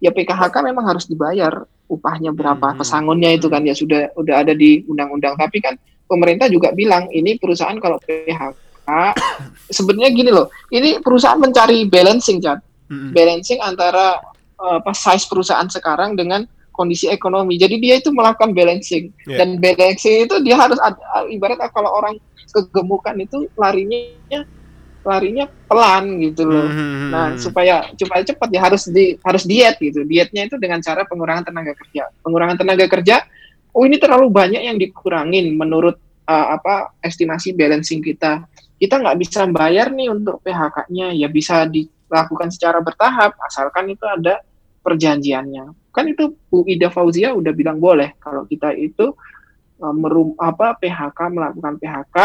ya PKHK memang harus dibayar upahnya berapa, Hmm. pesangonnya itu kan ya sudah udah ada di undang-undang. Tapi kan pemerintah juga bilang ini perusahaan kalau PHK sebenarnya gini loh, ini perusahaan mencari balancing. Hmm. Balancing antara eh, apa size perusahaan sekarang dengan kondisi ekonomi. Jadi dia itu melakukan balancing Iya. dan balancing itu dia harus ada, ibarat kalau orang kegemukan itu larinya larinya pelan gitu loh. Hmm. Nah, supaya supaya cepat ya harus di harus diet gitu. Dietnya itu dengan cara pengurangan tenaga kerja. Pengurangan tenaga kerja, oh ini terlalu banyak yang dikurangin menurut uh, apa estimasi balancing kita. Kita nggak bisa bayar nih untuk PHK-nya, ya bisa dilakukan secara bertahap asalkan itu ada perjanjiannya. Kan itu Bu Ida Fauzia udah bilang boleh kalau kita itu uh, merum apa PHK melakukan PHK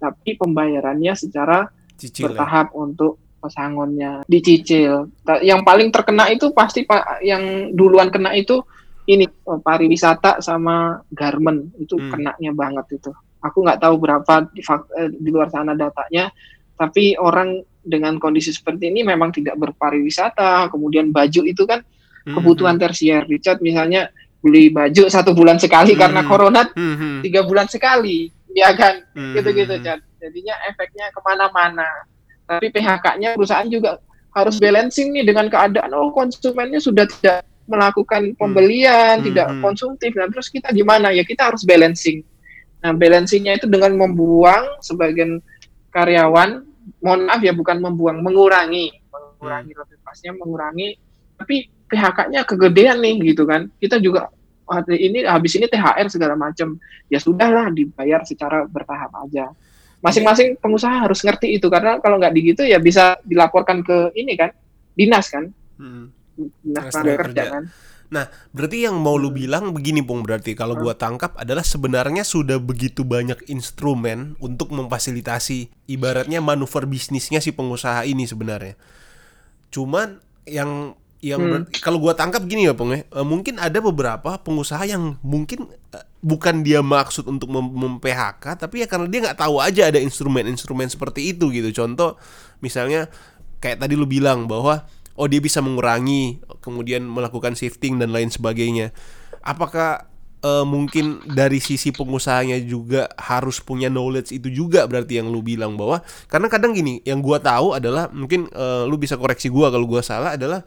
tapi pembayarannya secara Cicil ya. bertahap untuk pesangonnya dicicil. Yang paling terkena itu pasti pak yang duluan kena itu ini eh, pariwisata sama garment itu Hmm. kenanya banget itu. Aku nggak tahu berapa di, eh, di luar sana datanya, tapi orang dengan kondisi seperti ini memang tidak berpariwisata. Kemudian baju itu kan Hmm. kebutuhan tersier. Richard misalnya beli baju satu bulan sekali karena Hmm. corona Hmm. Hmm. tiga bulan sekali, ya kan? Hmm. gitu-gitu Chan. Jadinya efeknya ke mana-mana. Tapi PHK-nya perusahaan juga harus balancing nih dengan keadaan oh konsumennya sudah tidak melakukan pembelian, Hmm, tidak hmm. konsumtif. Nah terus kita gimana ya kita harus balancing. Nah balancingnya itu dengan membuang sebagian karyawan, mohon maaf ya bukan membuang, mengurangi, mengurangi lebih pasnya mengurangi. Tapi PHK-nya kegedean nih gitu kan. Kita juga hari ini habis ini THR segala macam ya sudahlah dibayar secara bertahap aja. Masing-masing pengusaha harus ngerti itu karena kalau nggak digitu ya bisa dilaporkan ke ini kan dinas kan Hmm. dinas tenaga kerja kerja. kan. Berarti yang mau lu bilang begini Pung berarti kalau gua tangkap adalah sebenarnya sudah begitu banyak instrumen untuk memfasilitasi ibaratnya manuver bisnisnya si pengusaha ini sebenarnya. Cuman yang yang Hmm. kalau gua tangkap gini ya Pung ya, eh, mungkin ada beberapa pengusaha yang mungkin eh, bukan dia maksud untuk mem, mem-PHK tapi ya karena dia nggak tahu aja ada instrumen-instrumen seperti itu gitu. Contoh misalnya kayak tadi lu bilang bahwa oh dia bisa mengurangi kemudian melakukan shifting dan lain sebagainya. Apakah eh, mungkin dari sisi pengusahanya juga harus punya knowledge itu juga berarti yang lu bilang bahwa karena kadang gini yang gua tahu adalah mungkin eh, lu bisa koreksi gua kalau gua salah adalah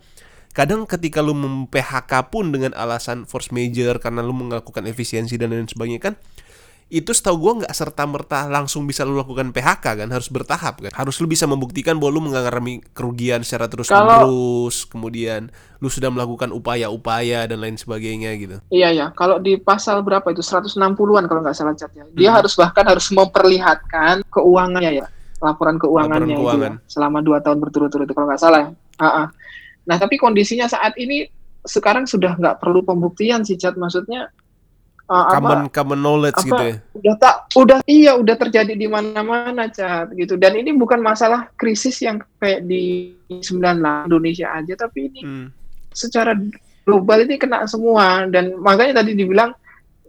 kadang ketika lu mem-PHK pun dengan alasan force major karena lu melakukan efisiensi dan lain sebagainya kan itu setahu gua nggak serta merta langsung bisa lu lakukan PHK kan harus bertahap kan harus lu bisa membuktikan bahwa lu mengalami kerugian secara terus menerus kemudian lu sudah melakukan upaya-upaya dan lain sebagainya gitu Iya ya, kalau di pasal berapa itu 160-an kalau nggak salah catnya. Dia Hmm. harus bahkan harus memperlihatkan keuangannya ya, laporan keuangannya Laporan itu keuangan. ya, selama dua tahun berturut-turut itu kalau nggak salah. ya. Ah, ah. Nah tapi kondisinya saat ini sekarang sudah nggak perlu pembuktian sih Cat, maksudnya ah, apa, common common knowledge apa, gitu ya? udah tak udah iya udah terjadi di mana-mana cat gitu. Dan ini bukan masalah krisis yang kayak di 98 Indonesia aja. Tapi ini Hmm. secara global ini kena semua. Dan makanya tadi dibilang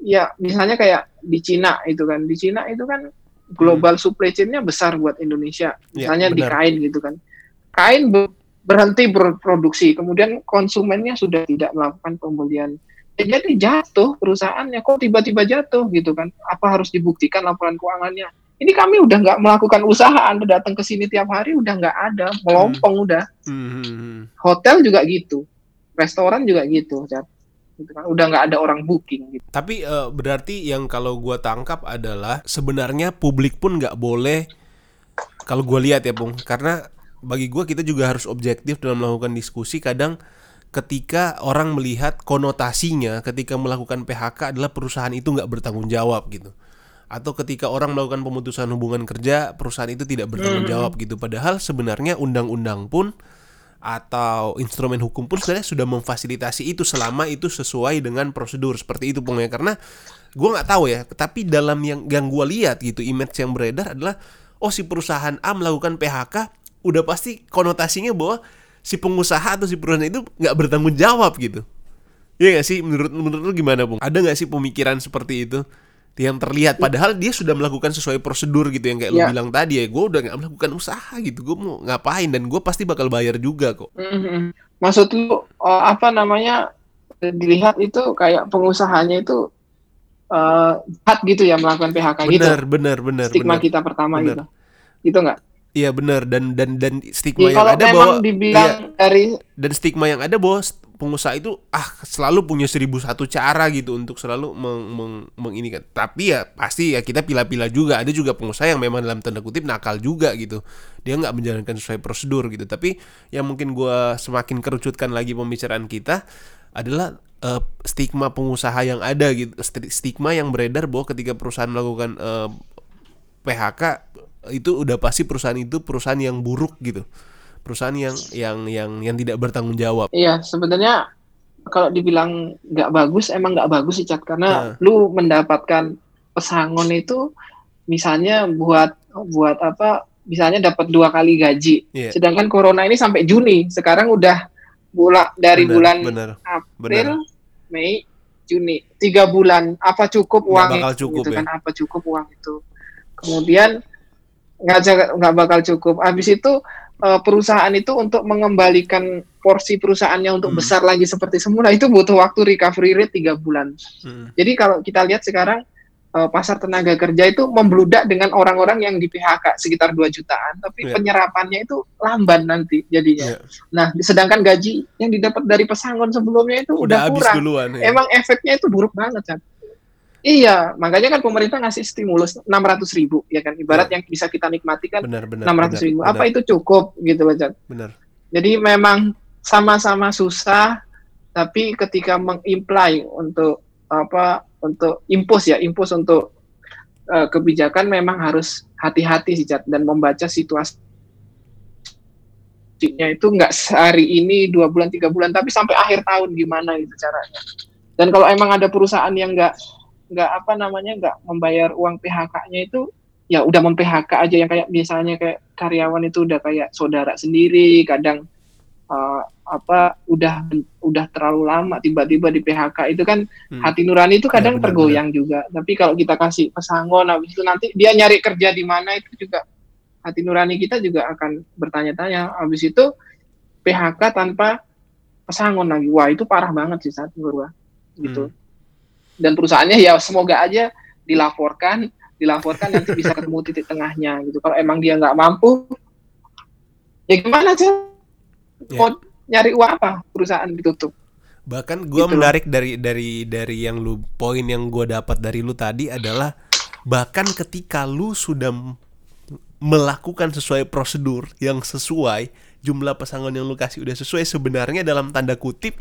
ya misalnya kayak di Cina itu kan. Di Cina itu kan global supply chain-nya besar buat Indonesia. Ya, misalnya di benar. kain gitu kan. Kain berhenti berproduksi. Kemudian konsumennya sudah tidak melakukan pembelian. Ya, jadi jatuh perusahaannya. Kok tiba-tiba jatuh gitu kan? Apa harus dibuktikan laporan keuangannya? Ini kami udah nggak melakukan usaha. Anda datang ke sini tiap hari udah nggak ada. Melompong udah. Hmm, hmm, hmm. hotel juga gitu. Restoran juga gitu Cat. gitu kan. Udah nggak ada orang booking gitu. Tapi eh, berarti yang kalau gua tangkap adalah sebenarnya publik pun nggak boleh kalau gua lihat ya, Bung, karena bagi gua kita juga harus objektif dalam melakukan diskusi. Kadang ketika orang melihat konotasinya ketika melakukan PHK adalah perusahaan itu nggak bertanggung jawab gitu. Atau ketika orang melakukan pemutusan hubungan kerja, perusahaan itu tidak bertanggung jawab gitu. Padahal sebenarnya undang-undang pun atau instrumen hukum pun sebenarnya sudah memfasilitasi itu selama itu sesuai dengan prosedur seperti itu Bung ya karena gue nggak tahu ya tapi dalam yang yang gue lihat gitu image yang beredar adalah oh si perusahaan A melakukan PHK udah pasti konotasinya bahwa si pengusaha atau si perusahaan itu nggak bertanggung jawab gitu. Iya gak sih? Menurut menurut lu gimana Bung? Ada nggak sih pemikiran seperti itu yang terlihat? Padahal dia sudah melakukan sesuai prosedur gitu yang kayak lu Ya. bilang tadi ya. Gue udah nggak melakukan usaha gitu. Gue mau ngapain? Dan gue pasti bakal bayar juga kok. Mhm. maksud lu oh, apa namanya dilihat itu kayak pengusahanya itu eh jahat gitu ya melakukan PHK gitu? Benar benar benar stigma benar. kita pertama Benar. gitu. Gitu nggak iya benar dan dan dan stigma Ya, yang ada bahwa dibilang iya, dari dan stigma yang ada bahwa pengusaha itu ah selalu punya seribu satu cara gitu untuk selalu meng, meng- menginikan. Tapi ya pasti ya kita pilih-pilih juga. Ada juga pengusaha yang memang dalam tanda kutip nakal juga gitu. Dia nggak menjalankan sesuai prosedur gitu. Tapi yang mungkin gua semakin kerucutkan lagi pembicaraan kita adalah eh, stigma pengusaha yang ada gitu. Sti- stigma yang beredar bahwa ketika perusahaan melakukan eh, PHK itu udah pasti perusahaan itu perusahaan yang buruk gitu perusahaan yang yang yang yang tidak bertanggung jawab Iya, sebenarnya kalau dibilang nggak bagus, emang nggak bagus sih, Cat. Karena Nah. lu mendapatkan pesangon itu, misalnya buat buat apa? Misalnya dapat dua kali gaji. Iya. Sedangkan corona ini sampai Juni. Sekarang udah bulan dari Benar, bulan benar April, benar. Mei, Juni. Tiga bulan. Apa cukup uang itu? cukup gitu ya. kan? Apa cukup uang itu? Kemudian nggak nggak bakal cukup. Habis itu eh, perusahaan itu untuk mengembalikan porsi perusahaannya untuk Hmm. besar lagi seperti semula itu butuh waktu recovery rate tiga bulan. Mm. Jadi kalau kita lihat sekarang eh, pasar tenaga kerja itu membludak dengan orang-orang yang di PHK sekitar 2 jutaan, tapi Iya. penyerapannya itu lamban nanti jadinya. Iya. Nah, sedangkan gaji yang didapat dari pesangon sebelumnya itu udah udah, habis kurang. duluan ya. Emang efeknya itu buruk banget, Chan. Iya, makanya kan pemerintah ngasih stimulus 600 ribu, ya kan? Ibarat yang bisa kita nikmati kan benar benar 600 ribu. benar, Apa itu cukup gitu Chan? benar Jadi memang sama-sama susah, tapi ketika mengimply untuk apa untuk impus ya, impus untuk eh, kebijakan memang harus hati-hati sih Cat, dan membaca situasi itu nggak sehari ini dua bulan tiga bulan tapi sampai akhir tahun gimana gitu caranya dan kalau emang ada perusahaan yang nggak nggak apa namanya nggak membayar uang PHK-nya itu ya udah mem PHK aja yang kayak biasanya kayak karyawan itu udah kayak saudara sendiri kadang eh, apa udah udah terlalu lama tiba-tiba di PHK itu kan Hmm. hati nurani itu kadang benar, tergoyang juga. Tapi kalau kita kasih pesangon habis itu nanti dia nyari kerja di mana itu juga hati nurani kita juga akan bertanya-tanya. Habis itu PHK tanpa pesangon lagi. Wah itu parah banget sih saat menurut gua. Gitu. Hmm. Dan perusahaannya ya semoga aja dilaporkan dilaporkan nanti bisa ketemu titik tengahnya gitu. Kalau emang dia nggak mampu ya gimana sih? Ya. mau nyari uang apa? Perusahaan ditutup. Bahkan gua Gitu menarik dari dari dari yang lu poin yang gua dapat dari lu tadi adalah bahkan ketika lu sudah melakukan sesuai prosedur yang sesuai jumlah pesangon yang lu kasih udah sesuai sebenarnya dalam tanda kutip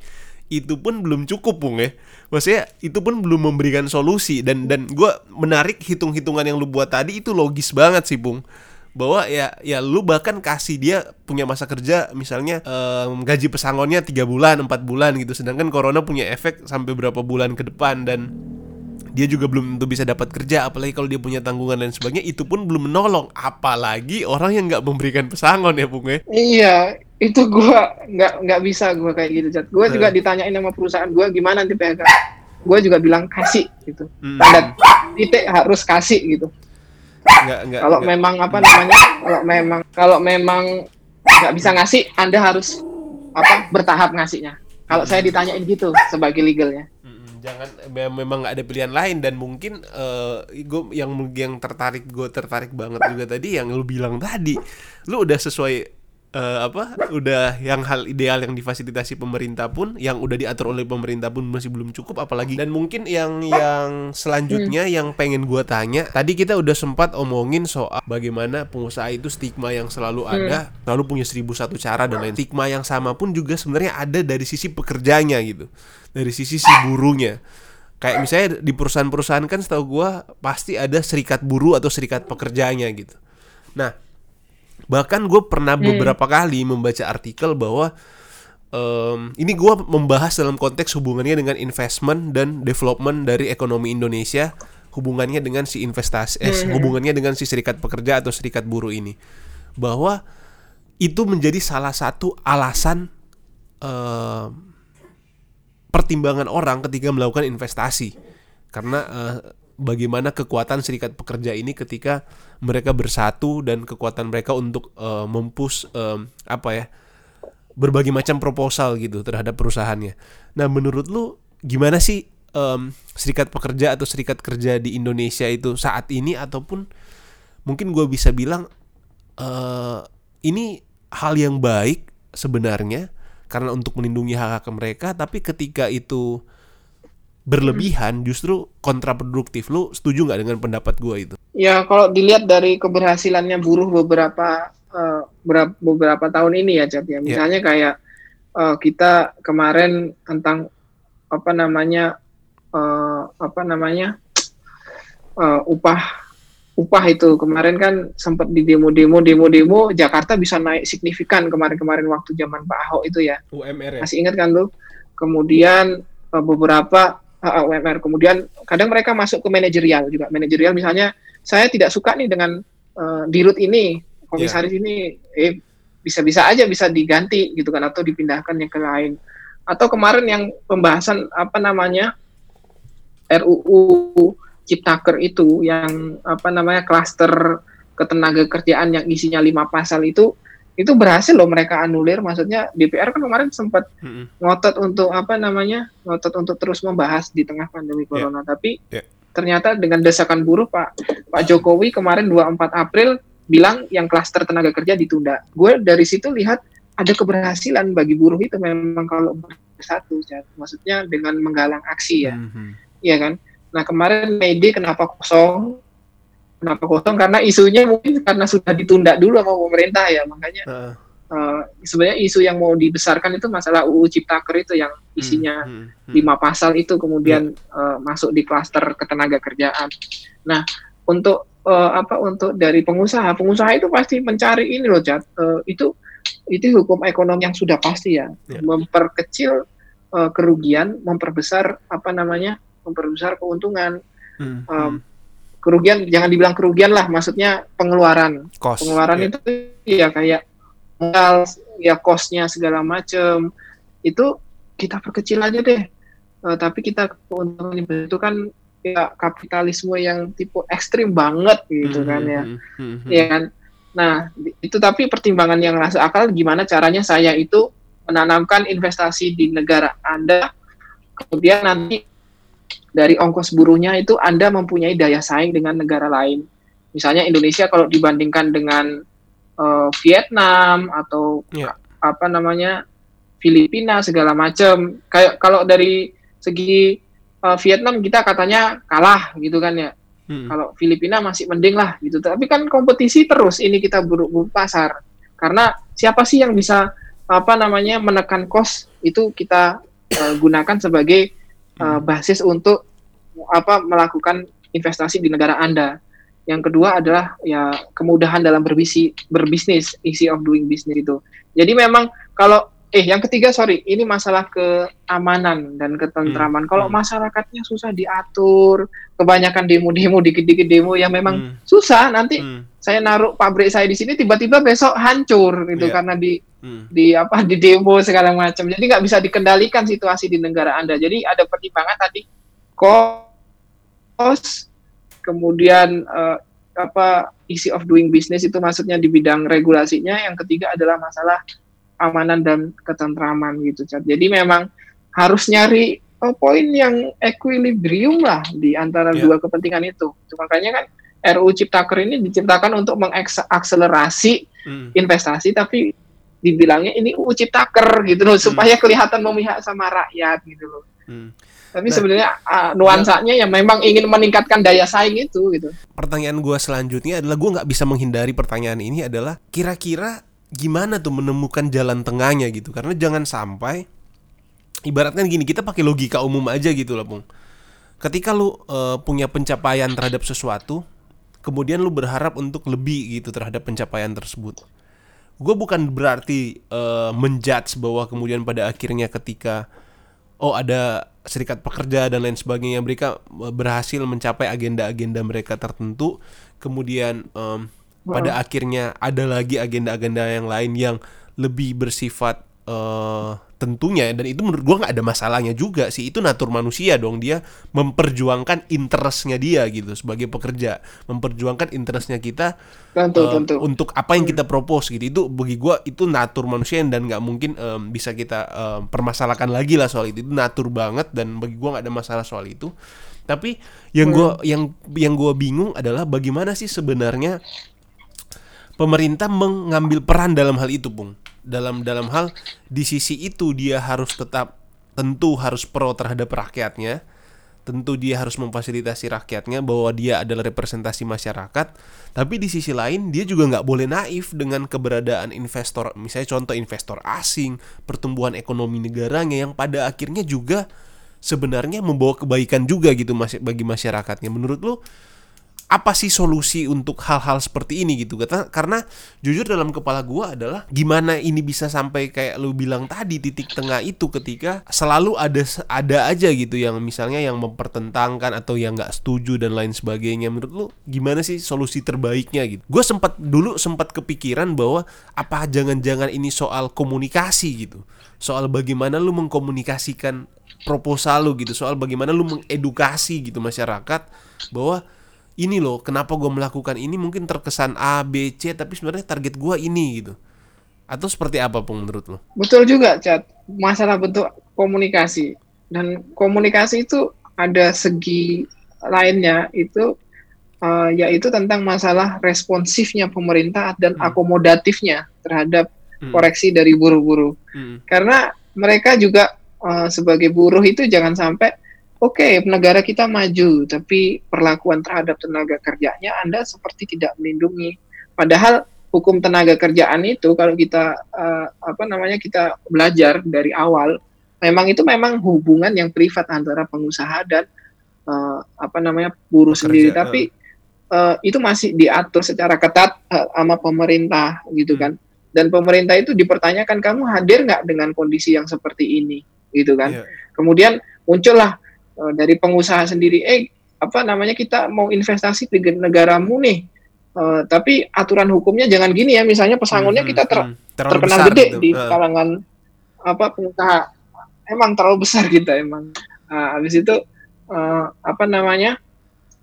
itu pun belum cukup bung ya. Maksudnya itu pun belum memberikan solusi. Dan dan gua menarik hitung-hitungan yang lu buat tadi itu logis banget sih bung. Bahwa ya ya lu bahkan kasih dia punya masa kerja misalnya em, gaji pesangonnya tiga bulan empat bulan gitu. Sedangkan corona punya efek sampai berapa bulan ke depan dan dia juga belum tentu bisa dapat kerja apalagi kalau dia punya tanggungan dan sebagainya itu pun belum menolong apalagi orang yang nggak memberikan pesangon ya bung ya Iya, itu gua nggak nggak bisa gua kayak gitu, Jat. Gua juga Hmm. ditanyain sama perusahaan gua gimana nanti PHK. Gua juga bilang kasih gitu. Hmm. Tanda titik harus kasih gitu. Kalau memang apa namanya? Kalau memang kalau memang nggak bisa ngasih, Anda harus apa bertahap ngasihnya. Kalau saya ditanyain gitu sebagai legalnya. Jangan me- memang nggak ada pilihan lain. Dan mungkin gue yang yang tertarik gue tertarik banget juga tadi yang lu bilang tadi. Lu udah sesuai eh, apa udah yang hal ideal yang difasilitasi pemerintah pun yang udah diatur oleh pemerintah pun masih belum cukup apalagi dan mungkin yang yang selanjutnya yang pengen gua tanya tadi kita udah sempat omongin soal bagaimana pengusaha itu stigma yang selalu ada selalu punya seribu satu cara dan lain stigma yang sama pun juga sebenarnya ada dari sisi pekerjanya gitu dari sisi si burunya. Kayak misalnya di perusahaan-perusahaan kan setahu gua pasti ada serikat buruh atau serikat pekerjanya gitu. Nah bahkan gue pernah beberapa kali membaca artikel bahwa em, ini gue membahas dalam konteks hubungannya dengan investment dan development dari ekonomi Indonesia hubungannya dengan si investasi eh, hubungannya dengan si serikat pekerja atau serikat buruh ini. Bahwa itu menjadi salah satu alasan em, pertimbangan orang ketika melakukan investasi. Karena eh, bagaimana kekuatan serikat pekerja ini ketika mereka bersatu dan kekuatan mereka untuk eh, mempush em, apa ya berbagai macam proposal gitu terhadap perusahaannya. Nah menurut lu gimana sih em, serikat pekerja atau serikat kerja di Indonesia itu saat ini ataupun mungkin gue bisa bilang eh ini hal yang baik sebenarnya karena untuk melindungi hak hak mereka tapi ketika itu berlebihan justru kontraproduktif lu setuju nggak dengan pendapat gua itu Ya kalau dilihat dari keberhasilannya buruh beberapa berap- beberapa tahun ini ya Cat ya. Misalnya kayak eh, kita kemarin tentang apa namanya eh, apa namanya eh, upah upah itu kemarin kan sempat di demo-demo demo-demo Jakarta bisa naik signifikan kemarin-kemarin waktu zaman Pak Ahok itu ya. UMR Masih ingat kan tuh? Kemudian beberapa UMR. Kemudian kadang mereka masuk ke manajerial juga. Manajerial misalnya saya tidak suka nih dengan eh, dirut ini, komisaris ini, eh bisa-bisa aja bisa diganti gitu kan atau dipindahkan yang ke lain. Atau kemarin yang pembahasan apa namanya RUU Ciptaker itu yang apa namanya klaster ketenaga kerjaan yang isinya lima pasal itu itu berhasil loh mereka anulir maksudnya DPR kan kemarin sempat Mm-mm. ngotot untuk apa namanya ngotot untuk terus membahas di tengah pandemi corona tapi Ya. ternyata dengan desakan buruh Pak Pak Jokowi kemarin 24 April bilang yang klaster tenaga kerja ditunda gue dari situ lihat ada keberhasilan bagi buruh itu memang kalau bersatu Jad. maksudnya dengan menggalang aksi ya Mhm. Iya kan nah kemarin Mede kenapa kosong kenapa kosong karena isunya mungkin karena sudah ditunda dulu sama pemerintah ya makanya Heeh. eh, sebenarnya isu yang mau dibesarkan itu masalah UU Ciptaker itu yang isinya Mhm. Mhm. lima pasal itu kemudian eh, masuk di klaster ketenaga kerjaan. Nah, untuk eh, apa untuk dari pengusaha, pengusaha itu pasti mencari ini loh, Jat. Eh, itu itu hukum ekonomi yang sudah pasti ya, Ya. memperkecil eh, kerugian, memperbesar apa namanya, memperbesar keuntungan. Mhm. Um, Kerugian jangan dibilang kerugian lah, maksudnya pengeluaran Cost. pengeluaran Ya. itu ya kayak modal ya kosnya segala macam itu kita perkecil aja deh Eh, tapi kita keuntungan itu kan ya kapitalisme yang tipe ekstrim banget gitu kan ya Mhm. Mhm. ya kan nah itu tapi pertimbangan yang masuk akal gimana caranya saya itu menanamkan investasi di negara anda kemudian nanti dari ongkos buruhnya itu anda mempunyai daya saing dengan negara lain misalnya Indonesia kalau dibandingkan dengan eh, Vietnam atau Iya. apa namanya Filipina segala macam kayak kalau dari segi eh, Vietnam kita katanya kalah gitu kan ya Mhm. kalau Filipina masih mending lah gitu. Tapi kan kompetisi terus ini kita buruk buruk pasar. Karena siapa sih yang bisa apa namanya menekan kos itu kita eh, gunakan sebagai eh, Hmm. basis untuk apa melakukan investasi di negara Anda. Yang kedua adalah ya kemudahan dalam berbisi, berbisnis, easy of doing business itu. Jadi memang kalau eh yang ketiga sorry ini masalah keamanan dan ketentraman. Kalau Hmm. masyarakatnya susah diatur, kebanyakan demo-demo dikit-dikit demo yang memang Hmm. susah nanti Mhm. saya naruh pabrik saya di sini tiba-tiba besok hancur gitu Iya. karena di Mhm. di apa di demo segala macam jadi nggak bisa dikendalikan situasi di negara anda jadi ada pertimbangan tadi cost kemudian eh, apa easy of doing business itu maksudnya di bidang regulasinya yang ketiga adalah masalah amanan dan ketentraman gitu Chad. jadi memang harus nyari uh, poin yang equilibrium lah di antara Ya. dua kepentingan itu. Itu Makanya kan RUU Ciptaker ini diciptakan untuk mengakselerasi Hmm. investasi tapi dibilangnya ini UU Ciptaker gitu loh supaya kelihatan memihak sama rakyat gitu loh. Hmm. Tapi Nah. sebenarnya uh, nuansanya ya memang ingin meningkatkan daya saing itu gitu. Pertanyaan gue selanjutnya adalah gue nggak bisa menghindari pertanyaan ini adalah kira-kira gimana tuh menemukan jalan tengahnya gitu karena jangan sampai ibaratnya gini kita pakai logika umum aja gitu loh Pung. Ketika lu eh, punya pencapaian terhadap sesuatu, kemudian lu berharap untuk lebih gitu terhadap pencapaian tersebut. Gue bukan berarti eh, menjudge bahwa kemudian pada akhirnya ketika oh ada serikat pekerja dan lain sebagainya mereka eh, berhasil mencapai agenda-agenda mereka tertentu kemudian em, pada akhirnya ada lagi agenda-agenda yang lain yang lebih bersifat eh, tentunya dan itu menurut gua nggak ada masalahnya juga sih. Itu natur manusia dong. Dia memperjuangkan interestnya dia gitu sebagai pekerja. Memperjuangkan interestnya kita Tentu, eh, tentu. untuk apa yang kita propose gitu. Itu bagi gua itu natur manusia dan nggak mungkin em, bisa kita em, permasalahkan lagi lah soal itu. Itu natur banget dan bagi gua nggak ada masalah soal itu. Tapi yang gua yang yang gua bingung adalah bagaimana sih sebenarnya pemerintah mengambil peran dalam hal itu pung dalam dalam hal di sisi itu dia harus tetap tentu harus pro terhadap rakyatnya. Tentu dia harus memfasilitasi rakyatnya bahwa dia adalah representasi masyarakat. Tapi di sisi lain dia juga nggak boleh naif dengan keberadaan investor. Misalnya contoh investor asing pertumbuhan ekonomi negaranya yang pada akhirnya juga sebenarnya membawa kebaikan juga gitu bagi masyarakatnya. Menurut lo apa sih solusi untuk hal-hal seperti ini gitu? Kata- karena jujur dalam kepala gua adalah gimana ini bisa sampai kayak lu bilang tadi titik tengah itu ketika selalu ada ada aja gitu yang misalnya yang mempertentangkan atau yang nggak setuju dan lain sebagainya. Menurut lu gimana sih solusi terbaiknya gitu? Gue sempat dulu sempat kepikiran bahwa apa jangan-jangan ini soal komunikasi gitu? Soal bagaimana lu mengkomunikasikan proposal lu gitu? Soal bagaimana lu mengedukasi gitu masyarakat bahwa ini loh kenapa gue melakukan ini mungkin terkesan A B C tapi sebenarnya target gue ini gitu atau seperti apa pun menurut lo? Betul juga, Cat. Masalah bentuk komunikasi dan komunikasi itu ada segi lainnya itu eh, yaitu tentang masalah responsifnya pemerintah dan Hmm. akomodatifnya terhadap Hmm. koreksi dari buruh-buruh. Hmm. Karena mereka juga eh, sebagai buruh itu jangan sampai oke negara kita maju tapi perlakuan terhadap tenaga kerjanya Anda seperti tidak melindungi. Padahal hukum tenaga kerjaan itu kalau kita eh, apa namanya kita belajar dari awal memang itu memang hubungan yang privat antara pengusaha dan eh, apa namanya buruh Pekerja, sendiri eh. tapi eh, itu masih diatur secara ketat eh, sama pemerintah gitu Hmm. kan dan pemerintah itu dipertanyakan kamu hadir nggak dengan kondisi yang seperti ini gitu kan Iya. kemudian muncullah eh, dari pengusaha sendiri eh apa namanya kita mau investasi di negaramu nih Eh, tapi aturan hukumnya jangan gini ya misalnya pesangonnya Hmm, kita ter- hmm. Terlalu terkenal besar gede gitu. di Eh. kalangan apa pengusaha emang terlalu besar kita emang nah, habis itu eh, apa namanya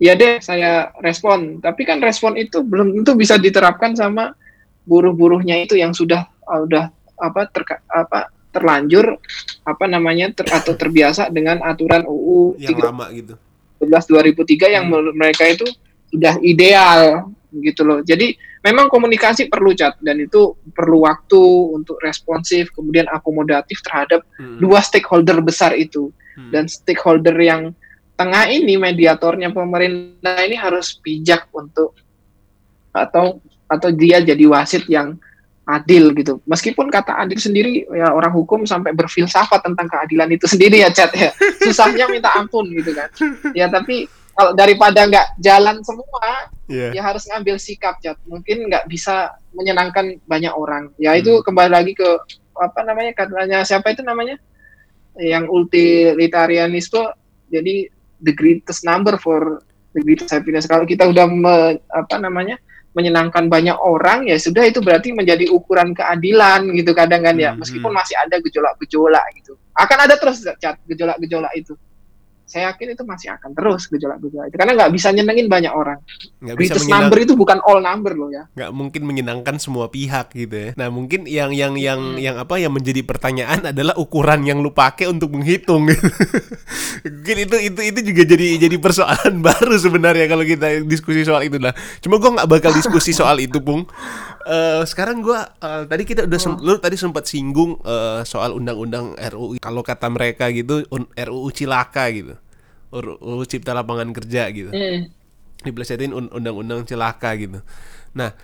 ya deh saya respon tapi kan respon itu belum tentu bisa diterapkan sama buruh-buruhnya itu yang sudah eh, udah apa terka, apa terlanjur apa namanya ter, atau terbiasa dengan aturan UU yang lama gitu. 13 2003 yang Hmm. menurut mereka itu sudah ideal gitu loh. Jadi memang komunikasi perlu cat dan itu perlu waktu untuk responsif kemudian akomodatif terhadap Hmm. dua stakeholder besar itu Hmm. dan stakeholder yang tengah ini mediatornya pemerintah ini harus bijak untuk atau atau dia jadi wasit yang adil gitu. Meskipun kata adil sendiri ya orang hukum sampai berfilsafat tentang keadilan itu sendiri ya Cat ya. Susahnya minta ampun gitu kan. Ya tapi kalau daripada nggak jalan semua Iya. ya harus ngambil sikap Cat. Mungkin nggak bisa menyenangkan banyak orang. Ya itu Hmm. kembali lagi ke apa namanya katanya siapa itu namanya yang utilitarianisme jadi the greatest number for the greatest happiness. Kalau kita udah me- apa namanya menyenangkan banyak orang ya sudah itu berarti menjadi ukuran keadilan gitu kadang kan ya. Hmm, meskipun hmm. masih ada gejolak-gejolak gitu. Akan ada terus gejolak-gejolak itu saya yakin itu masih akan terus gejolak-gejolak itu karena nggak bisa nyenengin banyak orang. nggak bisa menyenang- number itu bukan all number loh ya. nggak mungkin menyenangkan semua pihak gitu ya. Nah mungkin yang yang yang Hmm. yang apa yang menjadi pertanyaan adalah ukuran yang lu pakai untuk menghitung. gitu. mungkin itu itu itu juga jadi jadi persoalan baru sebenarnya kalau kita diskusi soal itu lah. Cuma gua nggak bakal diskusi soal itu pung. Eh, sekarang gua eh, tadi kita udah sem- lu tadi sempat singgung eh, soal undang-undang RUU. Kalau kata mereka gitu un- RUU cilaka gitu. RUU Cipta Lapangan Kerja gitu Hmm. dipelesetin un- undang-undang celaka gitu. Nah,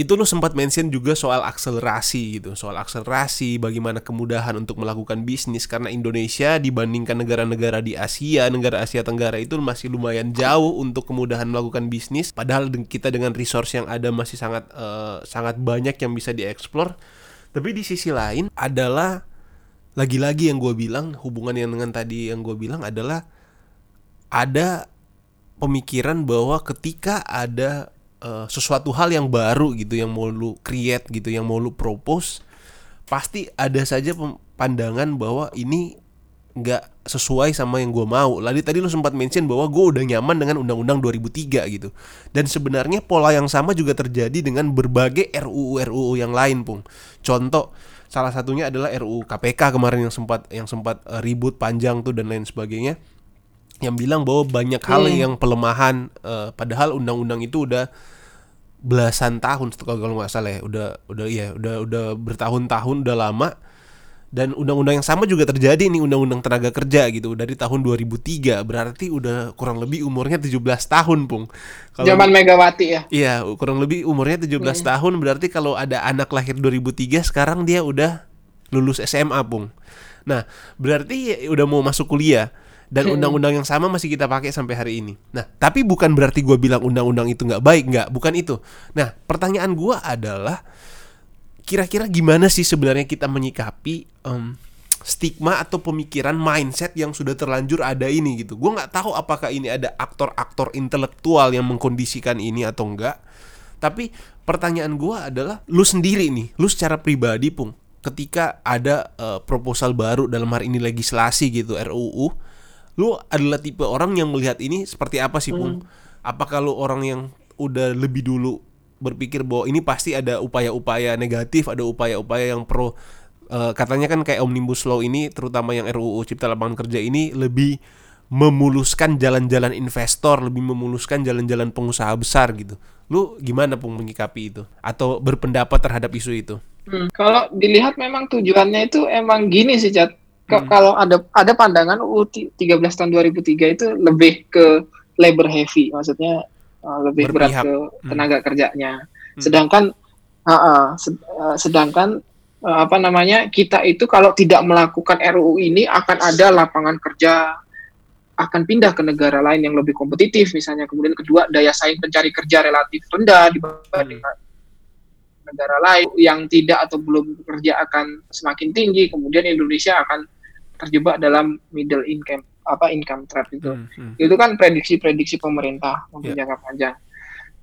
itu lu sempat mention juga soal akselerasi gitu, soal akselerasi bagaimana kemudahan untuk melakukan bisnis karena Indonesia dibandingkan negara-negara di Asia, negara Asia Tenggara itu masih lumayan jauh untuk kemudahan melakukan bisnis padahal kita dengan resource yang ada masih sangat eh, sangat banyak yang bisa dieksplor. Tapi di sisi lain adalah lagi-lagi yang gue bilang hubungan yang dengan tadi yang gue bilang adalah ada pemikiran bahwa ketika ada eh, sesuatu hal yang baru gitu yang mau lu create gitu yang mau lu propose pasti ada saja pandangan bahwa ini nggak sesuai sama yang gue mau. Tadi tadi lu sempat mention bahwa gue udah nyaman dengan undang-undang 2003 gitu. Dan sebenarnya pola yang sama juga terjadi dengan berbagai RUU RUU yang lain, Pung. Contoh salah satunya adalah RUU KPK kemarin yang sempat yang sempat eh, ribut panjang tuh dan lain sebagainya yang bilang bahwa banyak hal Hmm. yang pelemahan eh, padahal undang-undang itu udah belasan tahun kalau kalau nggak salah ya. Udah udah ya udah udah bertahun-tahun udah lama. Dan undang-undang yang sama juga terjadi nih undang-undang tenaga kerja gitu dari tahun 2003 berarti udah kurang lebih umurnya 17 tahun pung. Kalau- Zaman Megawati ya. Iya, kurang lebih umurnya 17 tahun. Berarti kalau ada anak lahir 2003 sekarang dia udah lulus SMA, Pung. Nah, berarti ya udah mau masuk kuliah dan undang-undang yang sama masih kita pakai sampai hari ini. Nah, tapi bukan berarti gua bilang undang-undang itu nggak baik, nggak, bukan itu. Nah, pertanyaan gua adalah kira-kira gimana sih sebenarnya kita menyikapi em, stigma atau pemikiran mindset yang sudah terlanjur ada ini gitu. Gue nggak tahu apakah ini ada aktor-aktor intelektual yang mengkondisikan ini atau enggak. Tapi pertanyaan gue adalah lu sendiri nih, lu secara pribadi pung, ketika ada eh, proposal baru dalam hari ini legislasi gitu RUU, lu adalah tipe orang yang melihat ini seperti apa sih pung? Apakah lu orang yang udah lebih dulu berpikir bahwa ini pasti ada upaya-upaya negatif, ada upaya-upaya yang pro Eh, katanya kan kayak omnibus law ini terutama yang RUU Cipta Lapangan Kerja ini lebih memuluskan jalan-jalan investor, lebih memuluskan jalan-jalan pengusaha besar gitu. Lu gimana pun menyikapi itu atau berpendapat terhadap isu itu? Hmm, Kalau dilihat memang tujuannya itu emang gini sih, Cat. Hmm. Kalau ada ada pandangan UU ti- 13 tahun 2003 itu lebih ke labor heavy, maksudnya uh, lebih Berpihak. berat ke Hmm. tenaga kerjanya. Hmm. Sedangkan uh, uh, sed- uh, sedangkan uh, apa namanya kita itu kalau tidak melakukan RUU ini akan ada lapangan kerja akan pindah ke negara lain yang lebih kompetitif misalnya kemudian kedua daya saing pencari kerja relatif rendah dibanding negara lain yang tidak atau belum bekerja akan semakin tinggi kemudian Indonesia akan terjebak dalam middle income apa income trap itu Hmm, hmm. itu kan prediksi-prediksi pemerintah untuk Ya. jangka panjang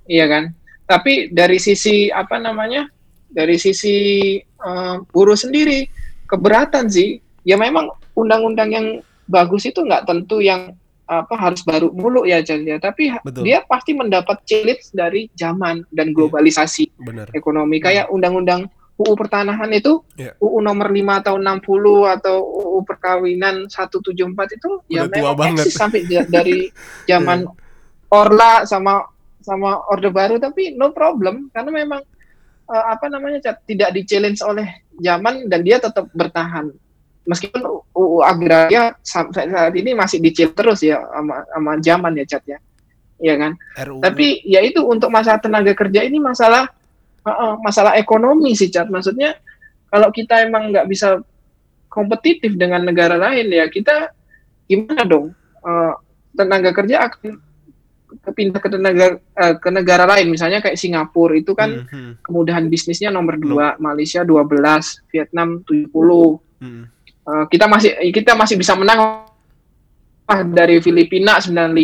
iya kan tapi dari sisi apa namanya dari sisi eh, buruh sendiri keberatan sih ya memang undang-undang yang bagus itu nggak tentu yang apa harus baru mulu ya Chan, ya tapi Betul. dia pasti mendapat challenge dari zaman dan globalisasi Benar. ekonomi kayak undang-undang UU pertanahan itu Ya. UU nomor 5 tahun 60 atau UU perkawinan 174 itu ya Udah tua memang banget. eksis sampai dari zaman Orla sama sama Orde Baru tapi no problem karena memang eh, apa namanya tidak di challenge oleh zaman dan dia tetap bertahan. Meskipun UU agraria sampai saat ini masih dicil terus ya sama, sama zaman ya Cat ya. Iya kan? RUU tapi ya itu untuk masalah tenaga kerja ini masalah uh, masalah ekonomi sih Cat maksudnya kalau kita emang nggak bisa kompetitif dengan negara lain ya kita gimana dong? Uh, tenaga kerja akan kepindah ke tenaga uh, ke negara lain. Misalnya kayak Singapura itu kan Hmm, hmm, kemudahan bisnisnya nomor dua. Malaysia 12 Vietnam 70 hmm. Uh, kita masih kita masih bisa menang ah, dari Filipina 95,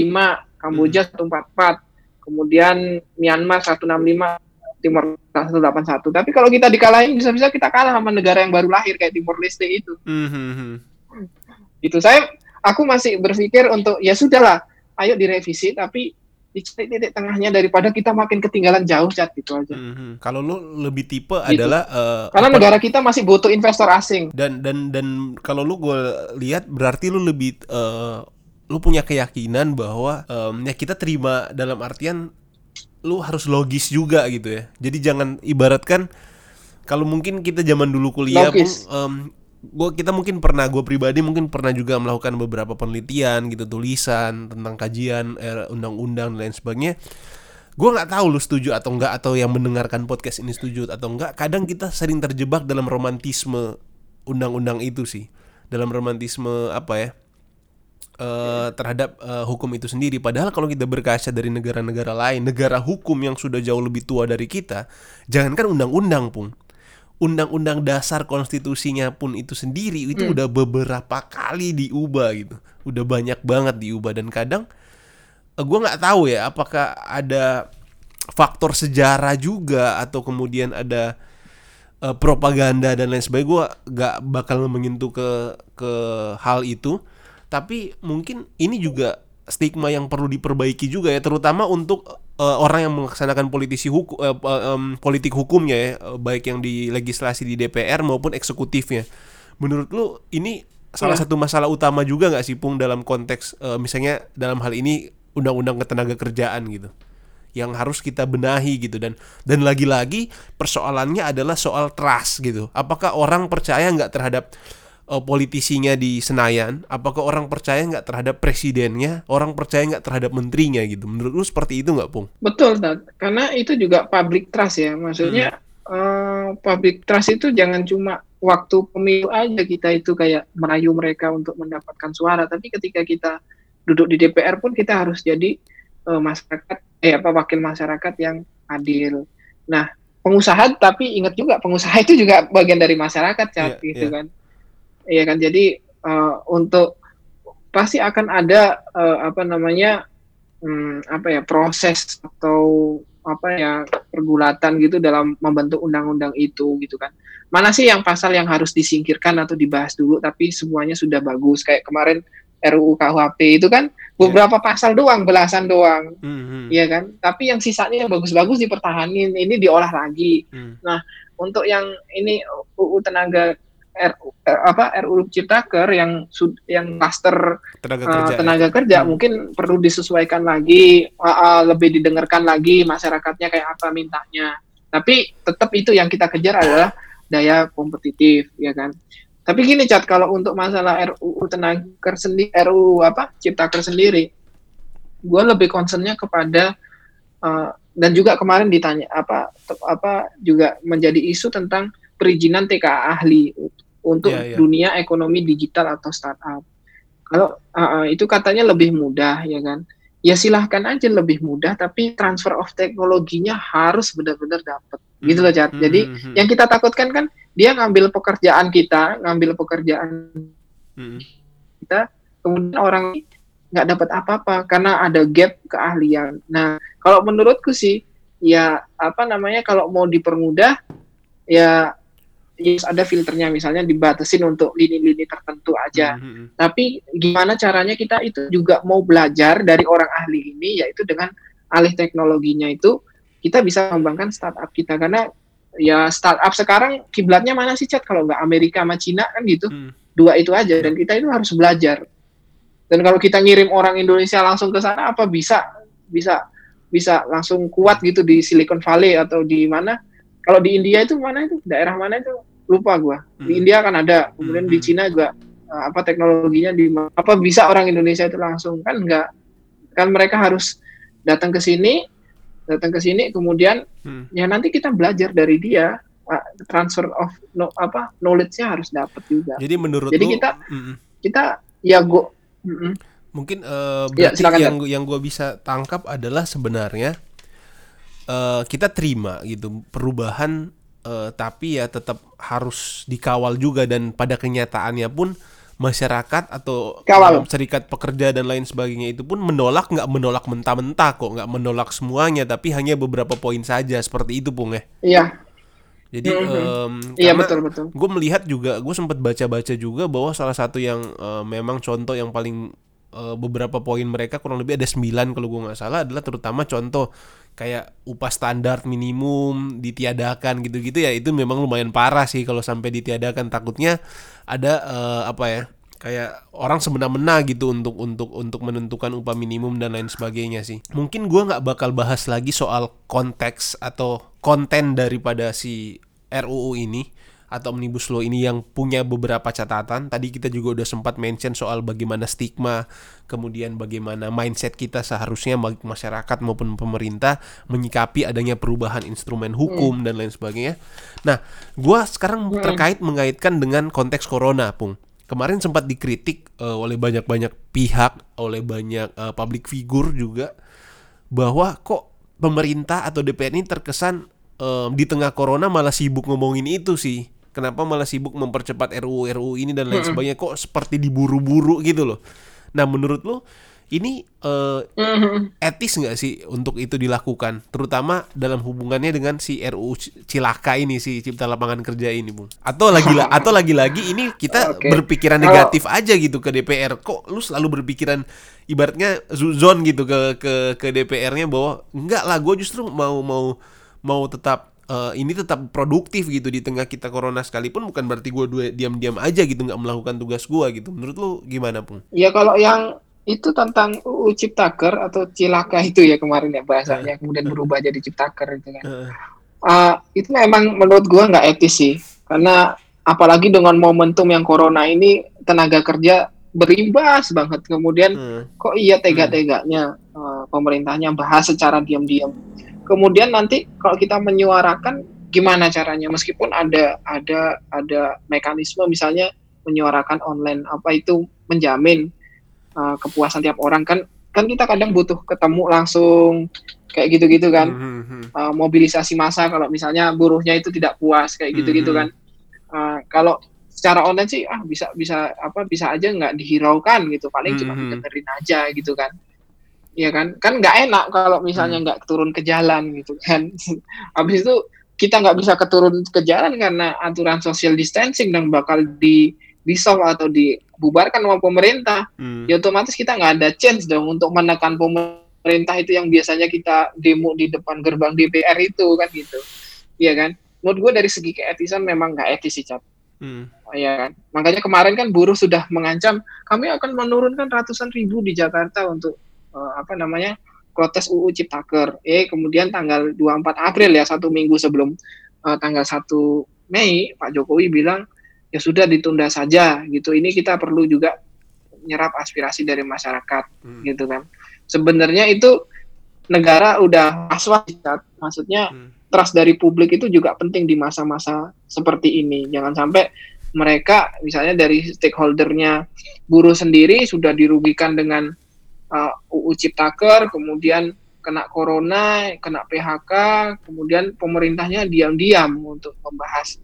Kamboja 144, kemudian Myanmar 165, Timor 181. Tapi kalau kita dikalahin bisa-bisa kita kalah sama negara yang baru lahir kayak Timor Leste itu. Hmm, hmm, hmm. Itu saya aku masih berpikir untuk ya sudahlah, ayo direvisi tapi dicari titik tengahnya daripada kita makin ketinggalan jauh cat gitu aja. Mhm. Kalau lu lebih tipe Gitu. adalah eh, Karena apa- negara kita masih butuh investor asing. dan dan dan kalau lu gue lihat berarti lu lebih eh, lu punya keyakinan bahwa em, ya kita terima dalam artian lu harus logis juga gitu ya. Jadi jangan ibaratkan kalau mungkin kita zaman dulu kuliah Logis. em, gua kita mungkin pernah gue pribadi mungkin pernah juga melakukan beberapa penelitian gitu tulisan tentang kajian eh, undang-undang dan lain sebagainya gue nggak tahu lu setuju atau enggak atau yang mendengarkan podcast ini setuju atau enggak kadang kita sering terjebak dalam romantisme undang-undang itu sih dalam romantisme apa ya eh, terhadap eh, hukum itu sendiri. Padahal kalau kita berkaca dari negara-negara lain negara hukum yang sudah jauh lebih tua dari kita jangankan undang-undang pun undang-undang dasar konstitusinya pun itu sendiri itu udah beberapa kali diubah gitu. Udah banyak banget diubah. Dan kadang gue nggak tahu ya apakah ada faktor sejarah juga atau kemudian ada eh, propaganda dan lain sebagainya. Gue nggak bakal menyentuh ke ke hal itu tapi mungkin ini juga stigma yang perlu diperbaiki juga ya terutama untuk eh, orang yang melaksanakan politisi hukum politik hukumnya ya eh, baik yang di legislasi di DPR maupun eksekutifnya. Menurut lu ini salah Ya. satu masalah utama juga nggak sih Pung dalam konteks eh, misalnya dalam hal ini undang-undang ketenaga kerjaan gitu yang harus kita benahi gitu. Dan dan lagi-lagi persoalannya adalah soal trust gitu. Apakah orang percaya nggak terhadap eh, politisinya di Senayan apakah orang percaya nggak terhadap presidennya orang percaya nggak terhadap menterinya gitu menurut lu seperti itu nggak Pung Betul, Tat. Karena itu juga public trust ya. Maksudnya eh, public trust itu jangan cuma waktu pemilu aja kita itu kayak merayu mereka untuk mendapatkan suara, tapi ketika kita duduk di DPR pun kita harus jadi eh, masyarakat eh apa wakil masyarakat yang adil. Nah, pengusaha tapi ingat juga pengusaha itu juga bagian dari masyarakat, Cat, Iya, gitu iya. kan. Iya kan. Jadi eh, untuk pasti akan ada eh, apa namanya hmm, apa ya proses atau apa ya pergulatan gitu dalam membentuk undang-undang itu gitu kan. Mana sih yang pasal yang harus disingkirkan atau dibahas dulu tapi semuanya sudah bagus? Kayak kemarin RUU KUHP itu kan beberapa pasal doang belasan doang. Hmm, hmm, Iya kan? Tapi yang sisanya yang bagus-bagus dipertahanin ini diolah lagi. Hmm. untuk yang ini UU tenaga RU, eh, apa RUU Ciptaker yang yang klaster tenaga uh, kerja ya. tenaga kerja Hmm. mungkin perlu disesuaikan lagi uh, uh, lebih didengarkan lagi masyarakatnya kayak apa mintanya tapi tetap itu yang kita kejar adalah daya kompetitif ya kan tapi gini cat kalau untuk masalah RUU tenaga sendiri RUU apa Ciptaker sendiri gue lebih concernnya kepada uh, dan juga kemarin ditanya apa apa juga menjadi isu tentang perizinan TKA ahli untuk Iya, iya. dunia ekonomi digital atau startup kalau uh, itu katanya lebih mudah ya kan ya silahkan aja lebih mudah tapi transfer of teknologinya harus benar-benar dapat gitu loh Cat. Hmm, jadi hmm, hmm. yang kita takutkan kan dia ngambil pekerjaan kita ngambil pekerjaan Hmm, kemudian orang nggak dapat apa-apa karena ada gap keahlian. Nah, kalau menurutku sih ya apa namanya kalau mau dipermudah ya ya ada filternya. Misalnya dibatasin untuk lini-lini tertentu aja. hmm, hmm. Tapi gimana caranya kita itu juga mau belajar dari orang ahli ini yaitu dengan alih teknologinya itu kita bisa mengembangkan startup kita. Karena ya startup sekarang kiblatnya mana sih Chat? Kalau nggak Amerika sama Cina kan gitu. Hmm. dua itu aja. Dan kita itu harus belajar. Dan kalau kita ngirim orang Indonesia langsung ke sana apa bisa? Bisa bisa langsung kuat gitu di Silicon Valley atau di mana kalau di India itu mana itu daerah mana itu lupa gua di Hmm. India kan ada kemudian di Hmm. Cina juga uh, apa teknologinya di apa bisa orang Indonesia itu langsung kan enggak kan mereka harus datang ke sini datang ke sini kemudian Hmm. ya nanti kita belajar dari dia uh, transfer of no, apa knowledge-nya harus dapat juga jadi menurut Jadi lu kita- hmm, hmm. kita ya go Mm-mm. Mungkin eh, Ya, berarti silakan, yang yang gue bisa tangkap adalah sebenarnya eh, kita terima gitu perubahan eh, tapi ya tetap harus dikawal juga dan pada kenyataannya pun masyarakat atau Kawal. serikat pekerja dan lain sebagainya itu pun menolak nggak menolak mentah-mentah kok nggak menolak semuanya tapi hanya beberapa poin saja seperti itu pung ya. Iya. Jadi Mhm. em, Iya karena betul betul. gue melihat juga gue sempat baca-baca juga bahwa salah satu yang eh, memang contoh yang paling eh, beberapa poin mereka kurang lebih ada 9 kalau gue nggak salah adalah terutama contoh kayak upah standar minimum ditiadakan gitu-gitu ya itu memang lumayan parah sih kalau sampai ditiadakan takutnya ada eh, apa ya kayak orang semena-mena gitu untuk untuk untuk menentukan upah minimum dan lain sebagainya sih. Mungkin gua nggak bakal bahas lagi soal konteks atau konten daripada si RUU ini atau omnibus law ini yang punya beberapa catatan. Tadi kita juga udah sempat mention soal bagaimana stigma, kemudian bagaimana mindset kita seharusnya masyarakat maupun pemerintah menyikapi adanya perubahan instrumen hukum dan lain sebagainya. Nah, gua sekarang terkait mengaitkan dengan konteks corona, Pung. Kemarin sempat dikritik eh, oleh banyak-banyak pihak, oleh banyak eh, public figure juga bahwa kok pemerintah atau DPR ini terkesan eh, di tengah corona malah sibuk ngomongin itu sih. Kenapa malah sibuk mempercepat RUU RUU ini dan lain sebagainya kok seperti diburu-buru gitu loh. Nah, menurut lo ini eh, Mhm. etis nggak sih untuk itu dilakukan, terutama dalam hubungannya dengan si RUU Cilaka ini si Cipta Lapangan Kerja ini, Bung? Atau lagi atau lagi-lagi ini kita Oke. berpikiran negatif aja gitu ke DPR. Kok lu selalu berpikiran ibaratnya zon gitu ke ke ke DPR-nya bahwa enggak lah, gue justru mau mau mau tetap eh, ini tetap produktif gitu di tengah kita corona sekalipun bukan berarti gue diam-diam aja gitu nggak melakukan tugas gue gitu. Menurut lu gimana, Pung? Ya kalau yang itu tentang UU Ciptaker atau Cilaka itu ya kemarin ya bahasanya kemudian berubah jadi Ciptaker itu kan. Heeh. Ah, itu memang menurut gua nggak etis sih karena apalagi dengan momentum yang corona ini tenaga kerja berimbas banget kemudian Heeh. kok iya tega-teganya eh, pemerintahnya bahas secara diam-diam. Kemudian nanti kalau kita menyuarakan gimana caranya meskipun ada ada ada mekanisme misalnya menyuarakan online apa itu menjamin eh, kepuasan tiap orang kan kan kita kadang butuh ketemu langsung kayak gitu-gitu kan Mhm. uh, mobilisasi massa kalau misalnya buruhnya itu tidak puas kayak gitu-gitu Mhm. kan. Uh, kalau secara online sih ah bisa bisa apa bisa aja nggak dihiraukan gitu paling cuma Mhm. didengerin aja gitu kan. Iya kan? Kan nggak enak kalau misalnya Hmm. nggak turun ke jalan gitu kan. Habis itu kita nggak bisa keturun ke jalan karena aturan social distancing dan bakal di di atau dibubarkan sama pemerintah Hmm. ya otomatis kita nggak ada chance dong untuk menekan pemerintah itu yang biasanya kita demo di depan gerbang DPR itu kan gitu iya kan menurut gue dari segi keetisan memang nggak etis sih Cap Hmm. Iya kan makanya kemarin kan buruh sudah mengancam kami akan menurunkan ratusan ribu di Jakarta untuk eh, apa namanya protes UU Ciptaker eh kemudian tanggal 24 April ya satu minggu sebelum eh, tanggal 1 Mei Pak Jokowi bilang ya sudah ditunda saja gitu ini kita perlu juga nyerap aspirasi dari masyarakat Hmm. gitu kan sebenarnya itu negara udah was-was Cap. maksudnya Hmm. trust dari publik itu juga penting di masa-masa seperti ini jangan sampai mereka misalnya dari stakeholdernya buruh sendiri sudah dirugikan dengan uh, UU Ciptaker kemudian kena corona kena PHK kemudian pemerintahnya diam-diam untuk membahas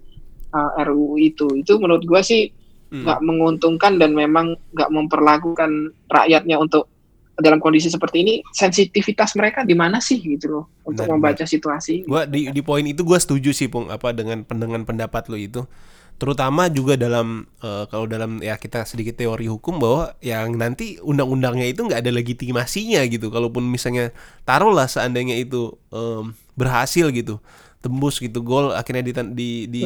uh, RUU itu itu menurut gua sih Hmm. nggak menguntungkan dan memang nggak memperlakukan rakyatnya untuk dalam kondisi seperti ini sensitivitas mereka di mana sih gitu loh untuk Benar, membaca situasi Gua di di poin itu gua setuju sih Pung apa dengan dengan pendapat lo itu. Terutama juga dalam eh, kalau dalam ya kita sedikit teori hukum bahwa yang nanti undang-undangnya itu nggak ada legitimasinya gitu. Kalaupun misalnya taruhlah seandainya itu em, berhasil gitu, tembus gitu gol akhirnya di di, di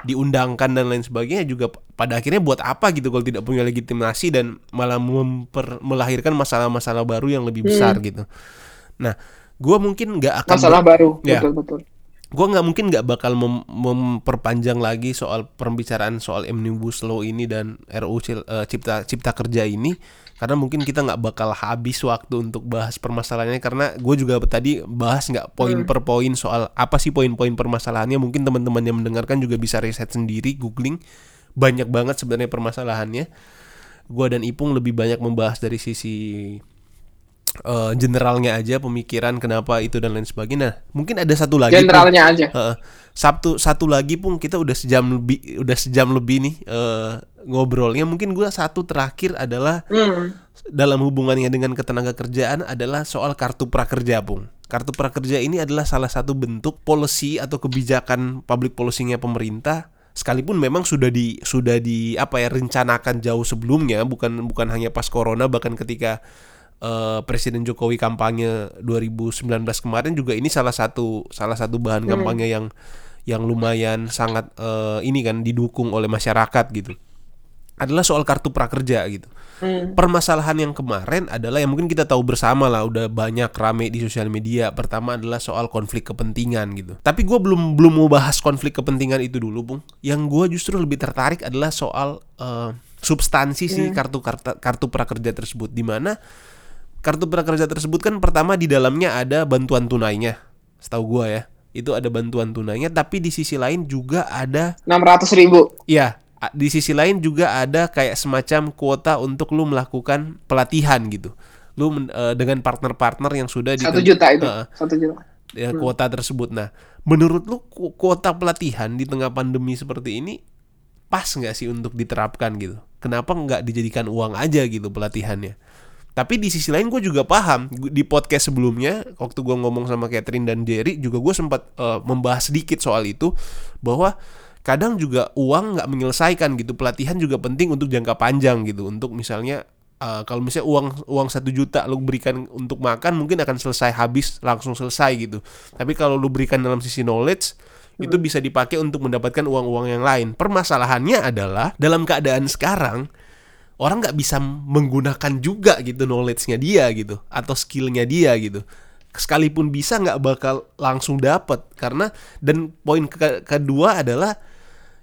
diundangkan dan lain sebagainya juga pada akhirnya buat apa gitu kalau tidak punya legitimasi dan malah memper, melahirkan masalah-masalah baru yang lebih besar gitu. Nah, gua mungkin nggak akan masalah baru Ya. betul betul gue nggak mungkin nggak bakal mem- memperpanjang lagi soal pembicaraan soal omnibus law ini dan RUU eh, cipta cipta kerja ini karena mungkin kita nggak bakal habis waktu untuk bahas permasalahannya karena gue juga tadi bahas nggak poin per poin soal apa sih poin-poin permasalahannya. Mungkin teman-teman yang mendengarkan juga bisa riset sendiri googling. Banyak banget sebenarnya permasalahannya. Gue dan Ipung lebih banyak membahas dari sisi eh, generalnya aja pemikiran kenapa itu dan lain sebagainya. Nah, mungkin ada satu lagi generalnya aja. Heeh. Sabtu satu lagi pun kita udah sejam lebih udah sejam lebih nih eh, ngobrolnya. Mungkin gua satu terakhir adalah Hmm. dalam hubungannya dengan ketenaga kerjaan adalah soal kartu prakerja pung Kartu prakerja ini adalah salah satu bentuk policy atau kebijakan public policy-nya pemerintah. Sekalipun memang sudah di sudah di apa ya rencanakan jauh sebelumnya bukan bukan hanya pas corona bahkan ketika uh, Presiden Jokowi kampanye 2019 kemarin juga ini salah satu salah satu bahan Hmm. kampanye yang yang lumayan sangat uh, ini kan didukung oleh masyarakat gitu adalah soal kartu prakerja gitu. Hmm. Permasalahan yang kemarin adalah yang mungkin kita tahu bersama lah udah banyak rame di sosial media. Pertama adalah soal konflik kepentingan gitu. Tapi gue belum belum mau bahas konflik kepentingan itu dulu, bung. Yang gue justru lebih tertarik adalah soal eh, substansi sih kartu kartu kartu prakerja tersebut. Di mana kartu prakerja tersebut kan pertama di dalamnya ada bantuan tunainya, setahu gue ya. Itu ada bantuan tunainya, tapi di sisi lain juga ada 600 ribu. Iya, di sisi lain juga ada kayak semacam kuota untuk lu melakukan pelatihan gitu. Lu eh, dengan partner-partner yang sudah di Satu juta itu. Satu juta. ya, kuota tersebut. Nah, menurut lu ku- kuota pelatihan di tengah pandemi seperti ini pas nggak sih untuk diterapkan gitu? Kenapa nggak dijadikan uang aja gitu pelatihannya? Tapi di sisi lain gue juga paham. Di podcast sebelumnya waktu gue ngomong sama Catherine dan Jerry juga gue sempat eh, membahas sedikit soal itu bahwa kadang juga uang nggak menyelesaikan gitu. Pelatihan juga penting untuk jangka panjang gitu. Untuk misalnya eh, kalau misalnya uang uang satu juta lu berikan untuk makan mungkin akan selesai habis langsung selesai gitu. Tapi kalau lu berikan dalam sisi knowledge itu bisa dipakai untuk mendapatkan uang-uang yang lain. Permasalahannya adalah dalam keadaan sekarang orang nggak bisa menggunakan juga gitu knowledge-nya dia gitu atau skillnya dia gitu. Sekalipun bisa nggak bakal langsung dapat karena dan poin ke- kedua adalah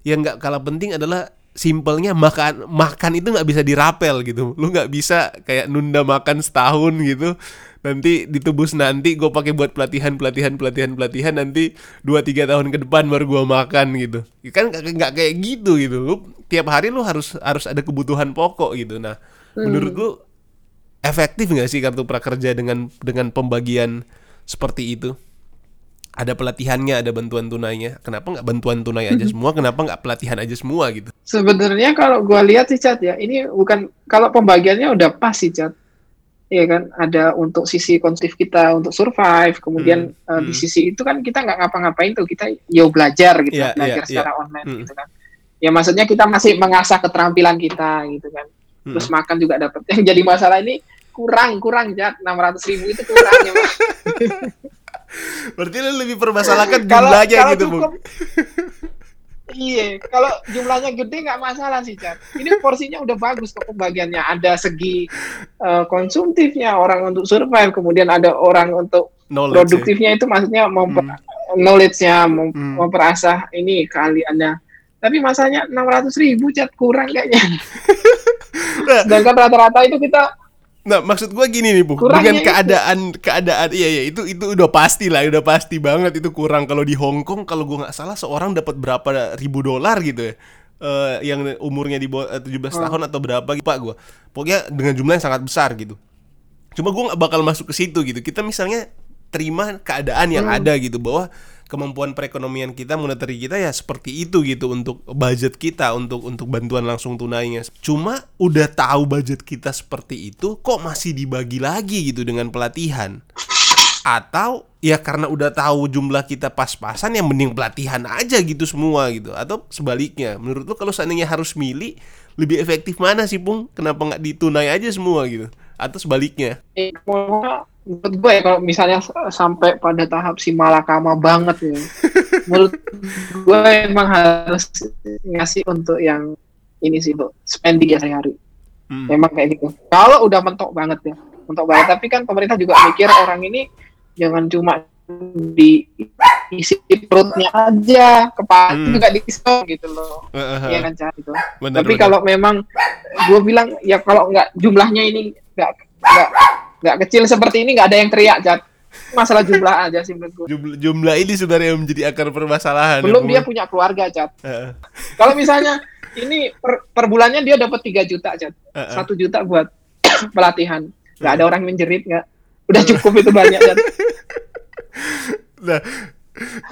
yang nggak kalah penting adalah simpelnya makan makan itu nggak bisa dirapel gitu. Lu nggak bisa kayak nunda makan setahun gitu. Nanti ditebus nanti gue pakai buat pelatihan pelatihan pelatihan pelatihan nanti 2-3 tahun ke depan baru gua makan gitu. Kan nggak kayak gitu gitu. Lu tiap hari lu harus harus ada kebutuhan pokok gitu. Nah menurut lu efektif nggak sih kartu prakerja dengan dengan pembagian seperti itu ada pelatihannya ada bantuan tunainya kenapa nggak bantuan tunai aja semua kenapa nggak pelatihan aja semua gitu Sebenarnya kalau gua lihat sih Cat ya, ini bukan kalau pembagiannya udah pas sih Cat. Iya kan, ada untuk sisi konsumtif kita untuk survive, kemudian Hmm, di hmm. sisi itu kan kita nggak ngapa-ngapain tuh, kita yo belajar gitu, Iya, belajar iya, secara online Hmm. gitu kan. Ya maksudnya kita masih mengasah keterampilan kita gitu kan. Hmm. Terus makan juga dapat. Yang jadi masalah ini kurang kurang Cat, 600 ribu itu kurang ya. Berarti lu lebih permasalahkan jumlahnya kalau gitu bu cukup- Iya, kalau jumlahnya gede nggak masalah sih, Chat. Ini porsinya udah bagus kok pembagiannya. Ada segi eh, konsumtifnya, orang untuk survive, kemudian ada orang untuk knowledge ya. produktifnya itu maksudnya memper knowledge-nya, mem- Hmm. memperasah ini keahliannya. Tapi masanya 600 ribu, Chat, kurang kayaknya. Nah, Sedangkan rata-rata itu kita Nah, maksud gua gini nih, Bu. Kurangnya Dengan itu. keadaan keadaan iya ya itu itu udah pasti lah, udah pasti banget itu kurang kalau di Hong Kong kalau gua nggak salah seorang dapat berapa ribu dolar gitu ya. Eh, yang umurnya di bawah eh, 17 Oh. tahun atau berapa gitu, Pak gua. Pokoknya dengan jumlah yang sangat besar gitu. Cuma gua nggak bakal masuk ke situ gitu. Kita misalnya terima keadaan yang ada gitu bahwa kemampuan perekonomian kita, monetary kita ya seperti itu gitu untuk budget kita untuk untuk bantuan langsung tunainya. Cuma udah tahu budget kita seperti itu kok masih dibagi lagi gitu dengan pelatihan. Atau ya karena udah tahu jumlah kita pas-pasan yang mending pelatihan aja gitu semua gitu atau sebaliknya menurut lu kalau seandainya harus milih lebih efektif mana sih Pung kenapa nggak ditunai aja semua gitu atau sebaliknya eh, menurut gue ya kalau misalnya sampai pada tahap si malakama banget ya menurut gue emang harus ngasih untuk yang ini sih untuk spending ya sehari-hari Hmm. memang kayak gitu kalau udah mentok banget ya mentok banget tapi kan pemerintah juga mikir orang ini jangan cuma diisi perutnya aja kepala Hmm. juga diskon gitu loh Iya eh. kan gitu. Benar, tapi benar. kalau memang gue bilang ya kalau nggak jumlahnya ini nggak nggak nggak kecil seperti ini nggak ada yang teriak Jat. masalah jumlah aja sih menurut gue jumlah, jumlah ini sebenarnya yang menjadi akar permasalahan belum ya, dia punya keluarga Jat. Eh, kalau misalnya ini per, per bulannya dia dapat 3 juta Jat. satu juta buat pelatihan nggak ada orang menjerit nggak udah cukup itu banyak Jat. Nah,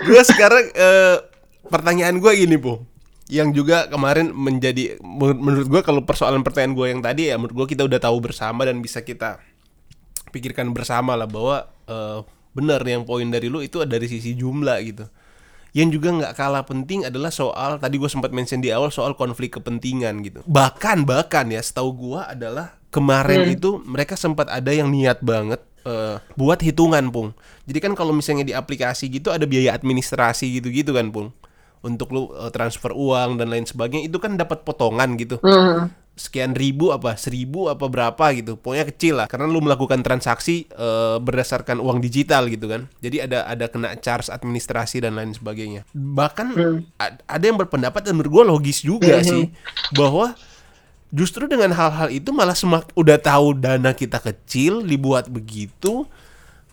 gue sekarang eh, pertanyaan gue gini, Bu. Yang juga kemarin menjadi menur- menurut gue kalau persoalan pertanyaan gue yang tadi ya menurut gue kita udah tahu bersama dan bisa kita pikirkan bersama lah bahwa eh, bener yang poin dari lu itu dari sisi jumlah gitu. Yang juga nggak kalah penting adalah soal tadi gue sempat mention di awal soal konflik kepentingan gitu. Bahkan bahkan ya setahu gue adalah kemarin Hmm. itu mereka sempat ada yang niat banget eh, buat hitungan pung. Jadi kan kalau misalnya di aplikasi gitu ada biaya administrasi gitu-gitu kan pung. Untuk lu eh, transfer uang dan lain sebagainya itu kan dapat potongan gitu. Hmm. Sekian ribu apa seribu apa berapa gitu. Pokoknya kecil lah. Karena lu melakukan transaksi eh, berdasarkan uang digital gitu kan. Jadi ada ada kena charge administrasi dan lain sebagainya. Bahkan Hmm. a- ada yang berpendapat dan menurut gue logis juga sih bahwa justru dengan hal-hal itu malah semak udah tahu dana kita kecil dibuat begitu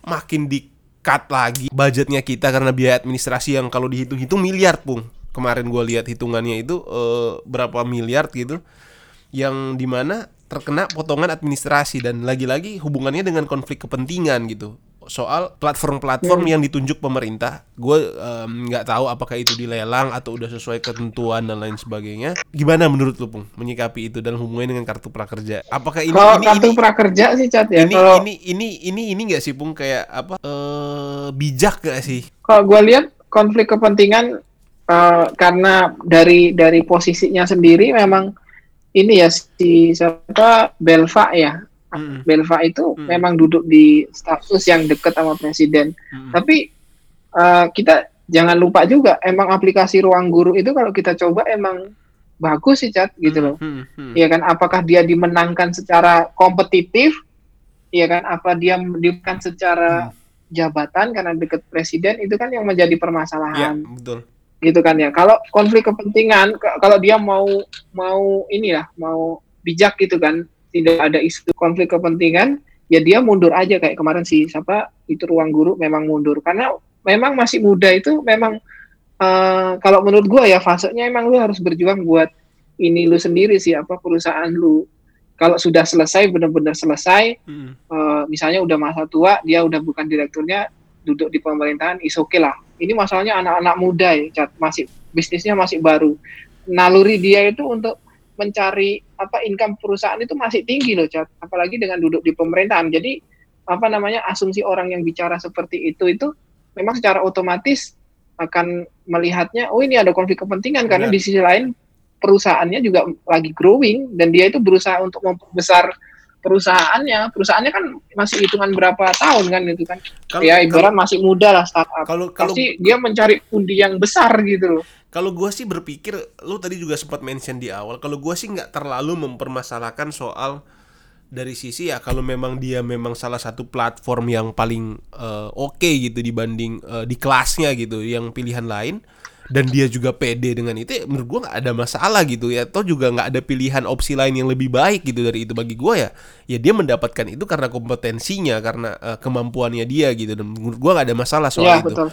makin di cut lagi budgetnya kita karena biaya administrasi yang kalau dihitung-hitung miliar pung. Kemarin gue lihat hitungannya itu eh, berapa miliar gitu yang di mana terkena potongan administrasi dan lagi-lagi hubungannya dengan konflik kepentingan gitu. Soal platform-platform yang ditunjuk pemerintah gue nggak tahu apakah itu dilelang atau udah sesuai ketentuan dan lain sebagainya. Gimana menurut lu pung menyikapi itu dalam hubungannya dengan kartu prakerja? Apakah ini Kalau ini kartu ini prakerja sih cat ya. ini, Kalau ini ini ini ini nggak sih pung kayak apa eh bijak gak sih? Kalau gue lihat konflik kepentingan eh, karena dari dari posisinya sendiri memang ini ya si siapa Belva ya. Mm-mm. Belva itu Hmm. memang duduk di status yang dekat sama presiden. Mm-mm. Tapi eh, kita jangan lupa juga emang aplikasi Ruang Guru itu kalau kita coba emang bagus sih cat gitu loh. Hmm, hmm. ya kan apakah dia dimenangkan secara kompetitif ya kan apa dia dimenangkan secara jabatan karena dekat presiden itu kan yang menjadi ya permasalahan betul gitu kan ya. Kalau konflik kepentingan kalau dia mau mau ini ya mau bijak gitu kan tidak ada isu konflik kepentingan ya dia mundur aja. Kayak kemarin sih siapa itu ruang guru memang mundur. Karena memang masih muda itu memang eh, kalau menurut gua ya fasenya emang lu harus berjuang buat ini lu sendiri sih apa perusahaan lu. Kalau sudah selesai benar-benar selesai Hmm. eh, misalnya udah masa tua dia udah bukan direkturnya duduk di pemerintahan is oke lah ini masalahnya anak-anak muda ya Cat. masih bisnisnya masih baru naluri dia itu untuk mencari apa income perusahaan itu masih tinggi loh Cat. apalagi dengan duduk di pemerintahan jadi apa namanya asumsi orang yang bicara seperti itu itu memang secara otomatis akan melihatnya oh ini ada konflik kepentingan karena Benar. di sisi lain perusahaannya juga lagi growing dan dia itu berusaha untuk memperbesar perusahaannya perusahaannya kan masih hitungan berapa tahun kan itu kan Kalau- ya ibarat masih muda lah startup kalau kalau pasti dia mencari pundi yang besar gitu loh Kalau gue sih berpikir, lu tadi juga sempat mention di awal. Kalau gue sih nggak terlalu mempermasalahkan soal dari sisi ya kalau memang dia memang salah satu platform yang paling eh, oke gitu dibanding eh, di kelasnya gitu, yang pilihan lain dan dia juga pede dengan itu, ya menurut gue nggak ada masalah gitu ya. Atau juga nggak ada pilihan opsi lain yang lebih baik gitu dari itu bagi gue ya. Ya dia mendapatkan itu karena kompetensinya, karena eh, kemampuannya dia gitu. Dan menurut gue nggak ada masalah soal ya itu betul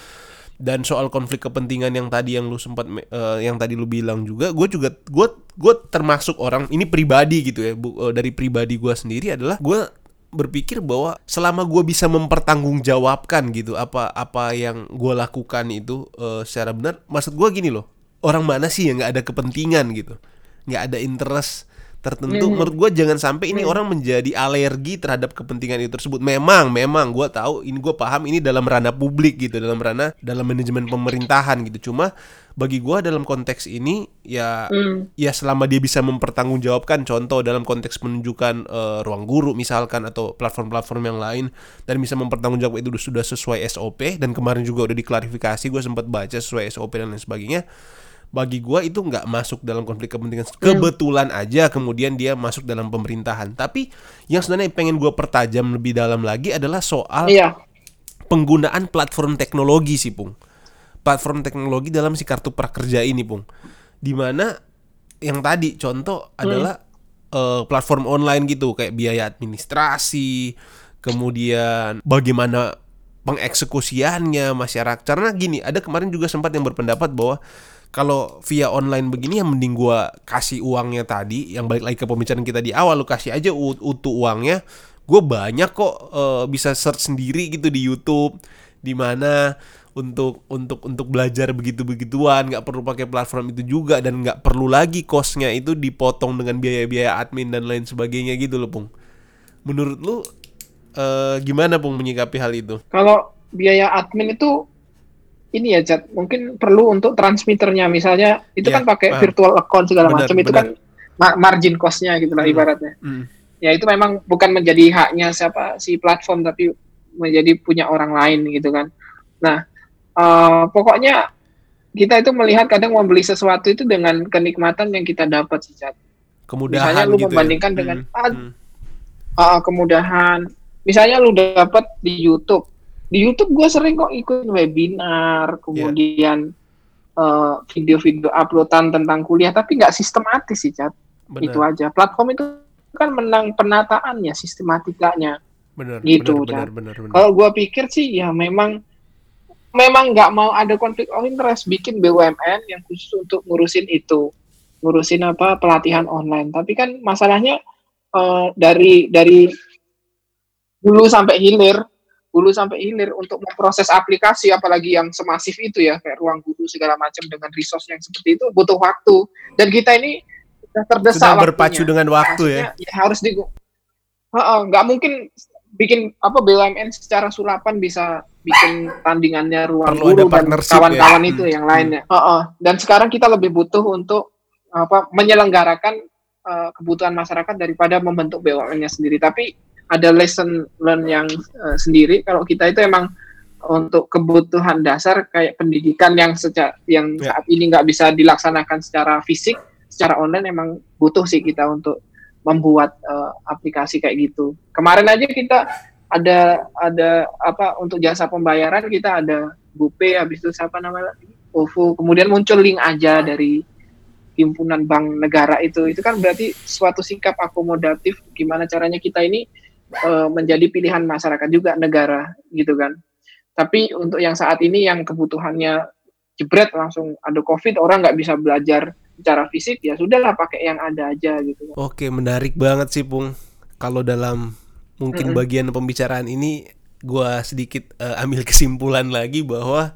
dan soal konflik kepentingan yang tadi yang lu sempat eh, yang tadi lu bilang juga gue juga gue gue termasuk orang ini pribadi gitu ya bu- eh, dari pribadi gue sendiri adalah gue berpikir bahwa selama gue bisa mempertanggungjawabkan gitu apa apa yang gue lakukan itu eh, secara benar maksud gue gini loh. Orang mana sih yang nggak ada kepentingan gitu? Nggak ada interest tertentu Mhm. menurut gue jangan sampai ini Mhm. orang menjadi alergi terhadap kepentingan itu tersebut memang memang gue tahu ini gue paham ini dalam ranah publik gitu dalam ranah dalam manajemen pemerintahan gitu cuma bagi gue dalam konteks ini ya Hmm. ya selama dia bisa mempertanggungjawabkan contoh dalam konteks menunjukkan eh, ruang guru misalkan atau platform-platform yang lain dan bisa mempertanggungjawabkan itu sudah sesuai SOP dan kemarin juga udah diklarifikasi gue sempat baca sesuai SOP dan lain sebagainya bagi gua itu nggak masuk dalam konflik kepentingan kebetulan aja kemudian dia masuk dalam pemerintahan. Tapi yang sebenarnya pengen gua pertajam lebih dalam lagi adalah soal iya. penggunaan platform teknologi sih pung. Platform teknologi dalam si kartu prakerja ini pung. Di mana yang tadi contoh adalah eh, platform online gitu kayak biaya administrasi kemudian bagaimana pengeksekusiannya masyarakat karena gini ada kemarin juga sempat yang berpendapat bahwa kalau via online begini ya mending gua kasih uangnya tadi yang balik lagi ke pembicaraan kita di awal lu kasih aja ut- utuh uangnya gue banyak kok eh, bisa search sendiri gitu di YouTube di mana untuk untuk untuk belajar begitu begituan nggak perlu pakai platform itu juga dan nggak perlu lagi kosnya itu dipotong dengan biaya-biaya admin dan lain sebagainya gitu loh pung. Menurut lu eh, gimana pung menyikapi hal itu kalau biaya admin itu ini ya Jat, mungkin perlu untuk transmitternya misalnya itu Ya, kan pakai paham. virtual account segala macam itu kan ma- margin cost-nya gitu lah Hmm. ibaratnya. Hmm. Ya itu memang bukan menjadi haknya siapa si platform tapi menjadi punya orang lain gitu kan. Nah, eh, pokoknya kita itu melihat kadang membeli sesuatu itu dengan kenikmatan yang kita dapat sih Jat. kemudahan Misalnya lu gitu ya. membandingkan dengan, Hmm, ah, hmm. uh, kemudahan. Misalnya lu dapat di YouTube. Di YouTube gue sering kok ikut webinar, kemudian uh, video-video uploadan tentang kuliah, tapi nggak sistematis sih, Cat. Benar, Itu aja. Platform itu kan menang penataannya, sistematikanya. benar, gitu. Kalau gue pikir sih, ya memang memang nggak mau ada konflik of interest, bikin BUMN yang khusus untuk ngurusin itu, ngurusin apa pelatihan online. Tapi kan masalahnya uh, dari dari hulu sampai hilir, hulu sampai hilir untuk memproses aplikasi apalagi yang semasif itu ya kayak ruang guru segala macam dengan resource yang seperti itu butuh waktu dan kita ini sudah terdesak Sudah berpacu waktunya. dengan waktu ya. Maksudnya, harus di nggak mungkin bikin apa BUMN secara sulapan bisa bikin tandingannya ruang Perlu guru dan kawan-kawan ya. itu Hmm, yang lainnya. Heeh. Dan sekarang kita lebih butuh untuk apa menyelenggarakan eh, kebutuhan masyarakat daripada membentuk BUMN-nya sendiri. Tapi ada lesson learn yang eh, sendiri kalau kita itu emang untuk kebutuhan dasar kayak pendidikan yang sejak yang Ya. saat ini nggak bisa dilaksanakan secara fisik, secara online emang butuh sih kita untuk membuat eh, aplikasi kayak gitu. Kemarin aja kita ada ada apa untuk jasa pembayaran kita ada GoPay habis itu siapa namanya OVO kemudian muncul link aja dari himpunan bank negara itu itu kan berarti suatu sikap akomodatif gimana caranya kita ini eh, menjadi pilihan masyarakat juga negara gitu kan tapi untuk yang saat ini yang kebutuhannya jebret langsung ada covid orang nggak bisa belajar secara fisik ya sudahlah pakai yang ada aja gitu Oke, menarik banget sih, Pung. Kalau dalam mungkin Mm-mm. bagian pembicaraan ini gua sedikit eh, ambil kesimpulan lagi bahwa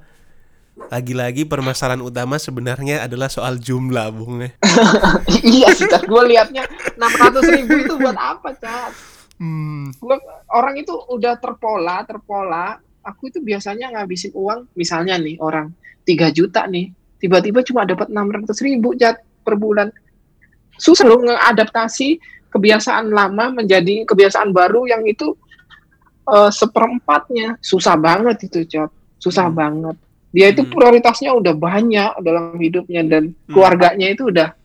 lagi-lagi permasalahan utama sebenarnya adalah soal jumlah, Bung. ya. iya sih gue liatnya 600 ribu itu buat apa cat Hmm, orang itu udah terpola terpola aku itu biasanya ngabisin uang misalnya nih orang 3 juta nih tiba-tiba cuma dapat 600 ribu cat per bulan susah lo ngeadaptasi kebiasaan lama menjadi kebiasaan baru yang itu eh, seperempatnya susah banget itu cat susah Hmm. banget dia itu Hmm. prioritasnya udah banyak dalam hidupnya dan Hmm. keluarganya itu udah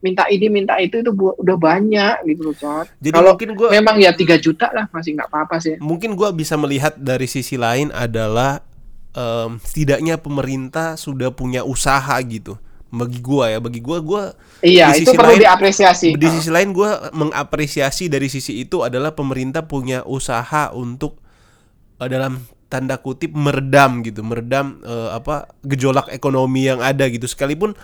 minta ini minta itu itu bu- udah banyak gitu loh Jadi Kalau mungkin gua memang ya 3 juta lah masih nggak apa-apa sih mungkin gua bisa melihat dari sisi lain adalah em, setidaknya pemerintah sudah punya usaha gitu. Bagi gua ya, bagi gua gua iya Di itu sisi perlu lain- diapresiasi Di sisi lain gue mengapresiasi dari sisi itu adalah pemerintah punya usaha untuk eh, dalam tanda kutip meredam gitu, meredam eh, apa gejolak ekonomi yang ada gitu. Sekalipun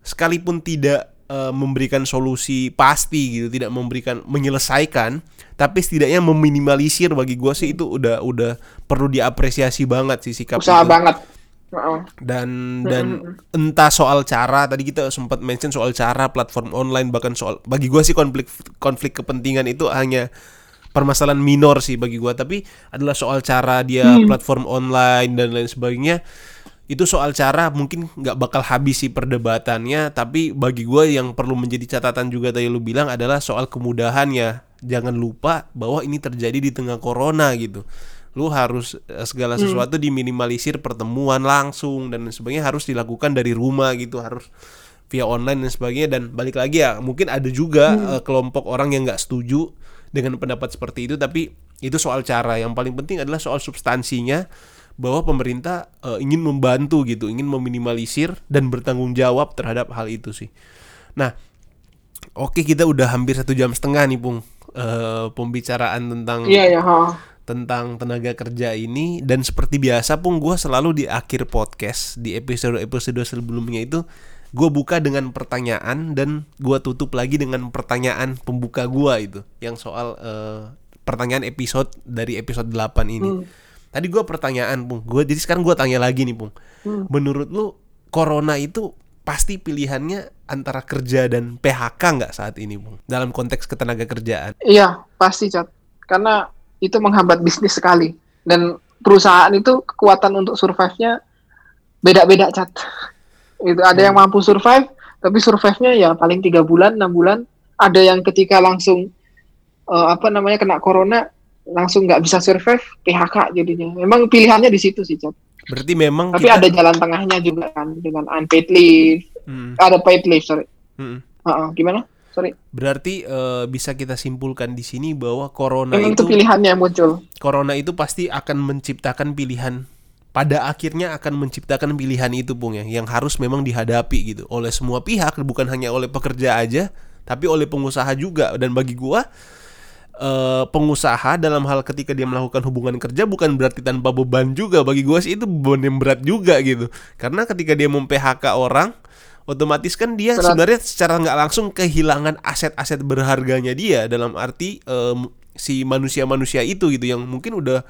sekalipun tidak eh, memberikan solusi pasti gitu, tidak memberikan menyelesaikan, tapi setidaknya meminimalisir bagi gue sih itu udah udah perlu diapresiasi banget sih sikap usaha itu. banget. Dan dan entah soal cara tadi kita sempat mention soal cara platform online bahkan soal bagi gua sih konflik konflik kepentingan itu hanya permasalahan minor sih bagi gua tapi adalah soal cara dia platform online dan lain sebagainya itu soal cara mungkin nggak bakal habis sih perdebatannya tapi bagi gua yang perlu menjadi catatan juga tadi lu bilang adalah soal kemudahannya. Jangan lupa bahwa ini terjadi di tengah corona gitu. Lu harus eh, segala sesuatu diminimalisir pertemuan langsung dan sebagainya harus dilakukan dari rumah gitu harus via online dan sebagainya. Dan balik lagi ya mungkin ada juga eh, kelompok orang yang nggak setuju dengan pendapat seperti itu tapi itu soal cara. Yang paling penting adalah soal substansinya bahwa pemerintah eh, ingin membantu gitu ingin meminimalisir dan bertanggung jawab terhadap hal itu sih nah oke kita udah hampir satu jam setengah nih pung eh, pembicaraan tentang iya ya ha. tentang tenaga kerja ini dan seperti biasa pun gue selalu di akhir podcast di episode episode sebelumnya itu gue buka dengan pertanyaan dan gue tutup lagi dengan pertanyaan pembuka gue itu yang soal eh, pertanyaan episode dari episode 8 ini Hmm. Tadi gue pertanyaan pung gue jadi sekarang gue tanya lagi nih pung Hmm. menurut lu corona itu pasti pilihannya antara kerja dan PHK nggak saat ini pung dalam konteks ketenaga kerjaan. Iya pasti cat karena itu menghambat bisnis sekali. Dan perusahaan itu kekuatan untuk survive-nya beda-beda cat. Itu ada yang mampu survive, tapi survive-nya ya paling tiga bulan, enam bulan. Ada yang ketika langsung eh, apa namanya kena corona langsung nggak bisa survive, PHK jadinya. Memang pilihannya di situ sih cat. Berarti memang Tapi kita ada jalan tengahnya juga kan dengan unpaid leave, Hmm, ada paid leave sorry. hmm. Heeh, gimana? Sorry. Berarti eh, bisa kita simpulkan di sini bahwa corona Memang itu itu pilihannya muncul. corona itu pasti akan menciptakan pilihan pada akhirnya akan menciptakan pilihan itu Bung ya yang harus memang dihadapi gitu oleh semua pihak bukan hanya oleh pekerja aja tapi oleh pengusaha juga dan bagi gua eh, pengusaha dalam hal ketika dia melakukan hubungan kerja bukan berarti tanpa beban juga bagi gua sih itu beban yang berat juga gitu karena ketika dia mem PHK orang otomatis kan dia Berat. sebenarnya secara nggak langsung kehilangan aset-aset berharganya dia dalam arti em, si manusia-manusia itu gitu yang mungkin udah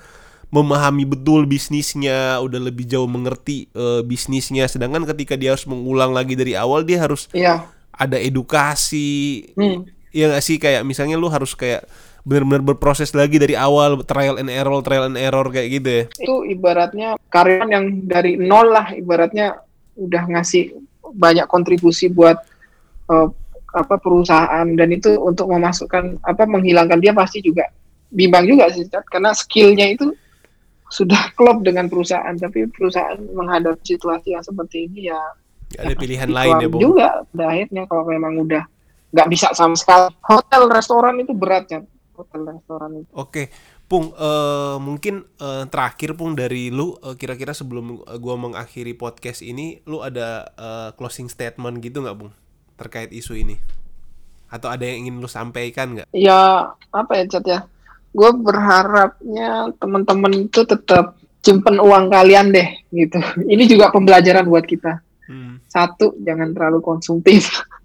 memahami betul bisnisnya, udah lebih jauh mengerti eh, bisnisnya. Sedangkan ketika dia harus mengulang lagi dari awal, dia harus Iya. ada edukasi. Hmm. Ya nggak sih kayak misalnya lu harus kayak benar-benar berproses lagi dari awal, trial and error, trial and error kayak gitu ya. itu ibaratnya karyawan yang dari nol lah ibaratnya udah ngasih banyak kontribusi buat eh, apa perusahaan dan itu untuk memasukkan apa menghilangkan dia pasti juga bimbang juga sih Cat. karena skillnya itu sudah klop dengan perusahaan tapi perusahaan menghadapi situasi yang seperti ini ya Nggak ada pilihan itu lain ya, Bung. juga pada akhirnya kalau memang udah nggak bisa sama sekali hotel restoran itu berat hotel restoran itu Oke, Pung, eh, mungkin eh, terakhir Pung dari lu eh, kira-kira sebelum gua mengakhiri podcast ini, lu ada eh, closing statement gitu nggak, Bung, terkait isu ini? Atau ada yang ingin lu sampaikan nggak? ya apa ya Cat ya gue berharapnya teman-teman itu tetap simpen uang kalian deh gitu ini juga pembelajaran buat kita Hmm. satu jangan terlalu konsumtif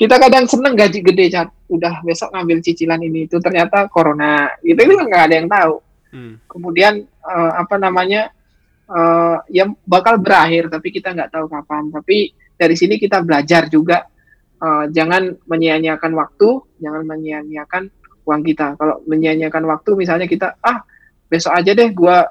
kita kadang seneng gaji gede Cat udah besok ngambil cicilan ini. Itu ternyata corona. Gitu itu nggak ada yang tahu. Hmm. kemudian eh, apa namanya eh, ya bakal berakhir tapi kita nggak tahu kapan. Tapi dari sini kita belajar juga eh, jangan menyia-nyiakan waktu jangan menyia-nyiakan uang kita. Kalau menyia-nyiakan waktu misalnya kita ah besok aja deh gua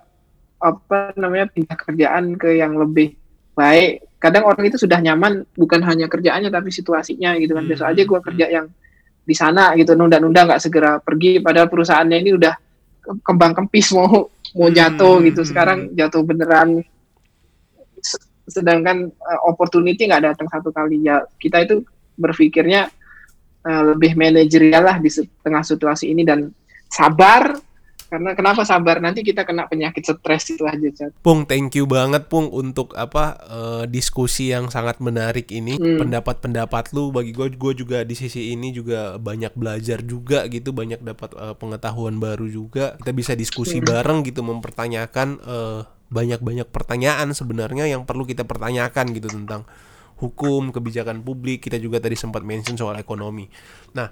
apa namanya pindah kerjaan ke yang lebih baik. Kadang orang itu sudah nyaman bukan hanya kerjaannya tapi situasinya gitu kan. Besok Hmm, aja gua kerja yang di sana gitu nunda-nunda nggak segera pergi. Padahal perusahaannya ini udah ke- kembang kempis mau mau Hmm, jatuh gitu. hmm. sekarang jatuh beneran. Sedangkan eh, opportunity nggak datang satu kali. Ya kita itu berpikirnya eh, lebih manajerial lah di tengah situasi ini. Dan sabar karena kenapa sabar nanti kita kena penyakit stres itu aja. Pung, thank you banget Pung untuk apa eh, diskusi yang sangat menarik ini. Hmm. Pendapat-pendapat lu bagi gue, gue juga di sisi ini juga banyak belajar juga gitu, banyak dapat eh, pengetahuan baru juga. Kita bisa diskusi Hmm. bareng gitu, mempertanyakan eh, banyak-banyak pertanyaan sebenarnya yang perlu kita pertanyakan gitu tentang hukum, kebijakan publik. Kita juga tadi sempat mention soal ekonomi. Nah,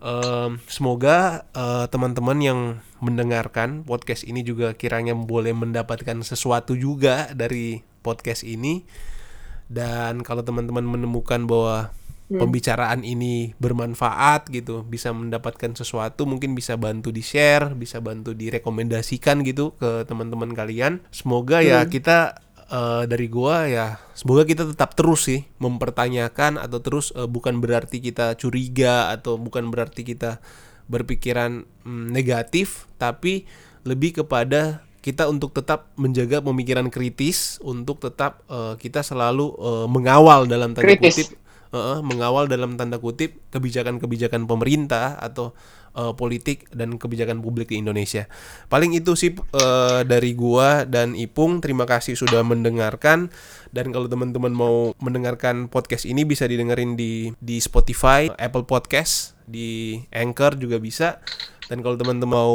em, semoga eh, teman-teman yang mendengarkan podcast ini juga kiranya boleh mendapatkan sesuatu juga dari podcast ini. Dan kalau teman-teman menemukan bahwa Hmm. pembicaraan ini bermanfaat gitu, bisa mendapatkan sesuatu, mungkin bisa bantu di-share, bisa bantu direkomendasikan gitu ke teman-teman kalian. Semoga ya Hmm. kita eh, dari gua ya semoga kita tetap terus sih mempertanyakan atau terus eh, bukan berarti kita curiga atau bukan berarti kita berpikiran mm, negatif tapi lebih kepada kita untuk tetap menjaga pemikiran kritis untuk tetap eh, kita selalu eh, mengawal dalam tanda Kritis. kutip eh, mengawal dalam tanda kutip kebijakan-kebijakan pemerintah atau eh, politik dan kebijakan publik di Indonesia. Paling itu sih eh, dari gua dan Ipung. Terima kasih sudah mendengarkan. Dan kalau teman-teman mau mendengarkan podcast ini bisa didengerin di di Spotify, Apple Podcast, di Anchor juga bisa. Dan kalau teman-teman mau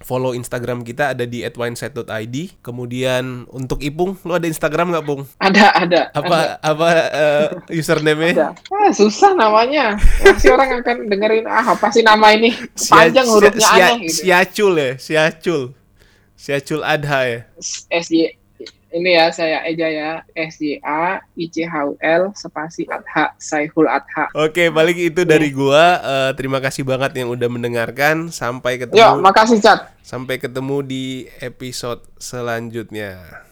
follow Instagram kita ada di @wineset.id. Kemudian untuk Ipung, lu ada Instagram nggak, Pung? ada ada Apa apa eh, username-nya? ada ah, susah namanya pasti orang akan dengerin ah apa sih nama ini panjang sia- hurufnya sia- aneh gitu Siacul ya, Siacul. Siacul Adha ya. SY ini ya saya Eja ya S Y A I C H U L spasi Adha Saihul Adha. Oke, balik itu dari gua. Eh, terima kasih banget yang udah mendengarkan. Sampai ketemu Yuk, makasih Chat. sampai ketemu di episode selanjutnya.